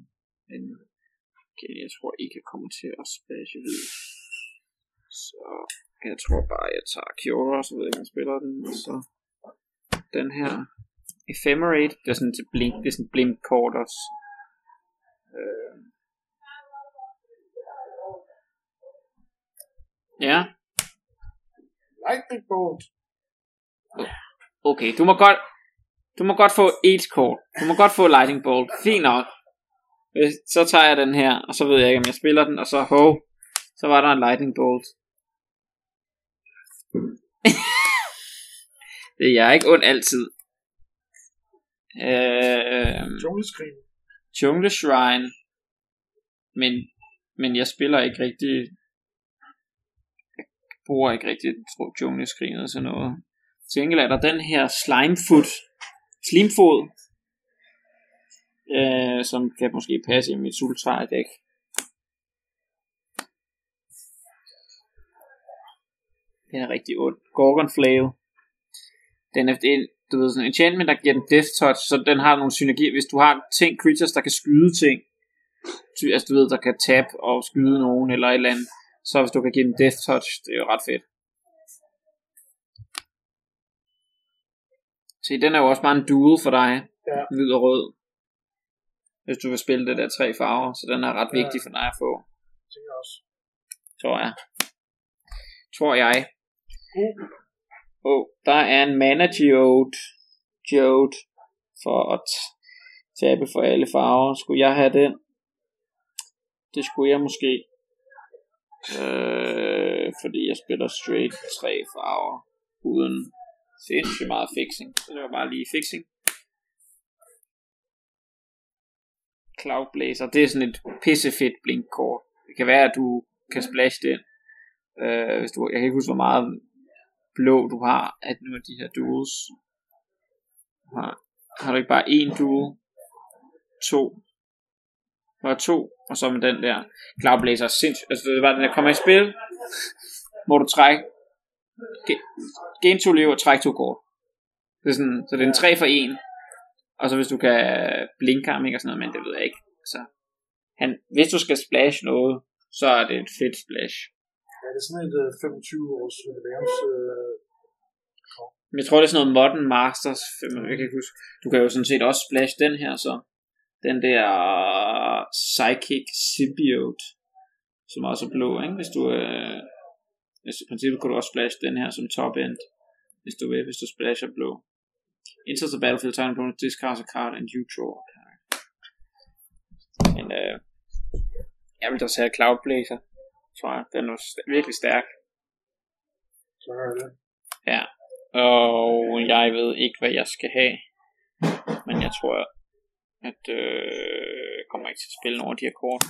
Men okay, jeg tror ikke, jeg kommer til at splashe hvid. Så jeg tror bare, jeg tager Kiora, så ved jeg, jeg spiller den. Og så den her Ephemerate, det er sådan til blink, det er sådan blink kort også. Øh. Ja, Lightning bolt. Okay, du må godt... Du må godt få et kort. Du må godt få Lightning Bolt. Fint nok. Så tager jeg den her, og så ved jeg ikke, om jeg spiller den, og så ho, så var der en Lightning Bolt. det er jeg ikke ondt altid. Øh, Jungleskrin. Jungle Shrine. Men, men jeg spiller ikke rigtig... Jeg bruger ikke rigtig Jungle Screen og sådan noget. Til gengæld er der den her Slimefoot. Slimfod. Øh, som kan måske passe i mit sultrar. Den er rigtig ond. Gorgon Flail. Den er, en, du ved, sådan en enchantment, der giver den death touch, så den har nogle synergier. Hvis du har ting, creatures, der kan skyde ting, altså du ved, der kan tab og skyde nogen, eller et eller andet, så hvis du kan give den death touch, det er jo ret fedt. Se, den er jo også bare en duel for dig. Ja. Hvid og rød. Hvis du vil spille det der tre farver, så den er ret ja. vigtig for dig at få. tænker jeg også. Tror jeg. Tror jeg. Uh, Oh, der er en mana geode, geode for at tabe for alle farver. Skulle jeg have den? Det skulle jeg måske. Øh, fordi jeg spiller straight tre farver uden sindssygt meget fixing. Så det var bare lige fixing. Cloud Blazer, det er sådan et pissefedt blinkkort. Det kan være, at du kan splash den. Øh, hvis du, jeg kan ikke huske, hvor meget blå du har af nu af de her duels. Har, har du ikke bare en duel? To. Var to, og så med den der. Cloud Blazer sindssygt. Altså det var den der kommer i spil, må du trække gain to liv og trække to kort. Det er sådan, så det er en 3 for 1. Og så hvis du kan blinke ham, ikke, og sådan noget, men det ved jeg ikke. Så han, hvis du skal splash noget, så er det et fedt splash. ja, det er sådan et øh, 25 års jubilæums... Øh, Men jeg tror, det er sådan noget Modern Masters, jeg kan ikke huske. Du kan jo sådan set også splash den her, så. Den der Psychic Symbiote, som også er blå, ikke? Hvis du, øh, i princippet kunne du også splash den her som top end, hvis du vil, hvis du splasher blå. Enter the battlefield, time opponent discards a card and you draw a card. Men øh, jeg vil da tage Cloud Blazer, tror jeg. Den er virkelig stærk. så er det. Ja, og jeg ved ikke, hvad jeg skal have. Men jeg tror, at øh, jeg kommer ikke til at spille nogle af de her kort.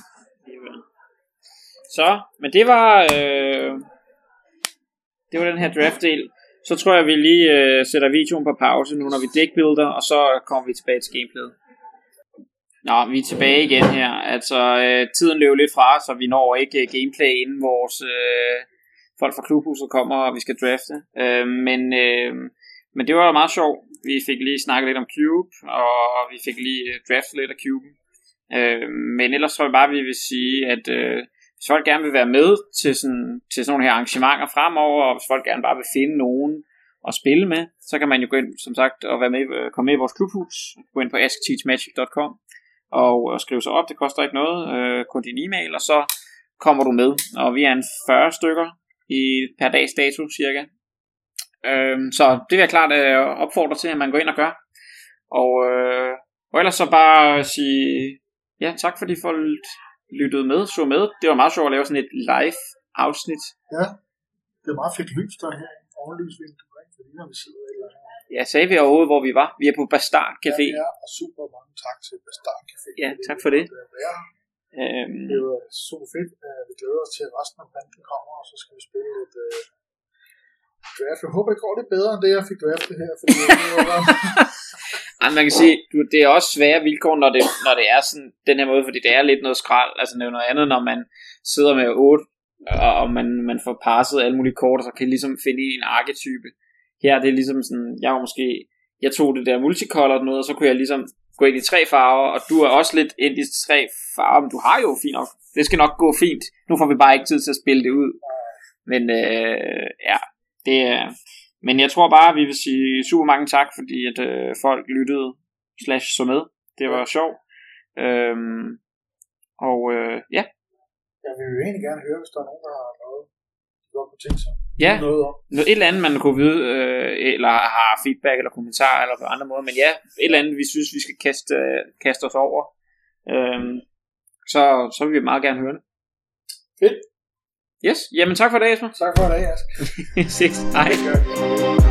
Så, men det var, øh, det var den her draft-del. Så tror jeg, vi lige øh, sætter videoen på pause nu, når vi deckbuilder, og så kommer vi tilbage til gameplayet. Nå, vi er tilbage igen her. Altså, øh, tiden løber lidt fra, så vi når ikke øh, gameplay inden vores øh, folk fra klubhuset kommer, og vi skal drafte. Øh, men, øh, men det var meget sjovt. Vi fik lige snakket lidt om Cube, og vi fik lige øh, draftet lidt af Cube. Øh, men ellers tror jeg bare, vi vil sige, at øh, hvis folk gerne vil være med til sådan, til sådan nogle her arrangementer fremover, og hvis folk gerne bare vil finde nogen at spille med, så kan man jo gå ind, som sagt, og være med, øh, komme med i vores klubhus. Gå ind på askteachmagic.com og, øh, og skrive sig op. Det koster ikke noget. Øh, kun din e-mail, og så kommer du med. Og vi er en 40 stykker i per dags dato cirka. Øh, så det vil jeg klart øh, opfordre til, at man går ind og gør. Og, øh, og ellers så bare sige, ja, tak fordi folk lyttede med, så med. Det var meget sjovt at lave sådan et live afsnit. Ja, det er meget fedt lys, der er her. Ovenlysvindue, ikke? Fordi når vi sidder et eller. Ja, sagde vi overhovedet, hvor vi var. Vi er på Bastard Café. Ja, ja, og super mange tak til Bastard Café. Ja, tak for det. Det Øhm, Det var super fedt. Vi glæder os til, at resten af banden kommer, og så skal vi spille øh, draft. Jeg håber, det går lidt bedre end det, jeg fik draftet her. Fordi det var. Ej, man kan sige, du, det er også svære vilkår, når det, når det er sådan, den her måde, fordi det er lidt noget skrald. Altså, det er jo noget andet, når man sidder med 8, og, man, man får passet alle mulige kort, og så kan ligesom finde en arketype. Her er det ligesom sådan, jeg var måske, jeg tog det der multicolor noget, og så kunne jeg ligesom gå ind i tre farver, og du er også lidt ind i tre farver, men du har jo fint nok. Det skal nok gå fint. Nu får vi bare ikke tid til at spille det ud. Men øh, ja, det, øh, men jeg tror bare, vi vil sige super mange tak, fordi at øh, folk lyttede slash så med. Det var sjovt. Øhm, og øh, ja. Jeg vil jo egentlig gerne høre, hvis der er nogen, der har noget, de godt kunne tænke sig. Ja, noget. Noget, et eller andet, man kunne vide, øh, eller har feedback eller kommentar eller på andre måder. Men ja, et eller andet, vi synes, vi skal kaste, kaste os over. Øhm, så, så vil vi meget gerne høre det. Fedt. Yes, jamen tak for i dag, Esmer. Tak for i dag, Ask. Ses. Hej.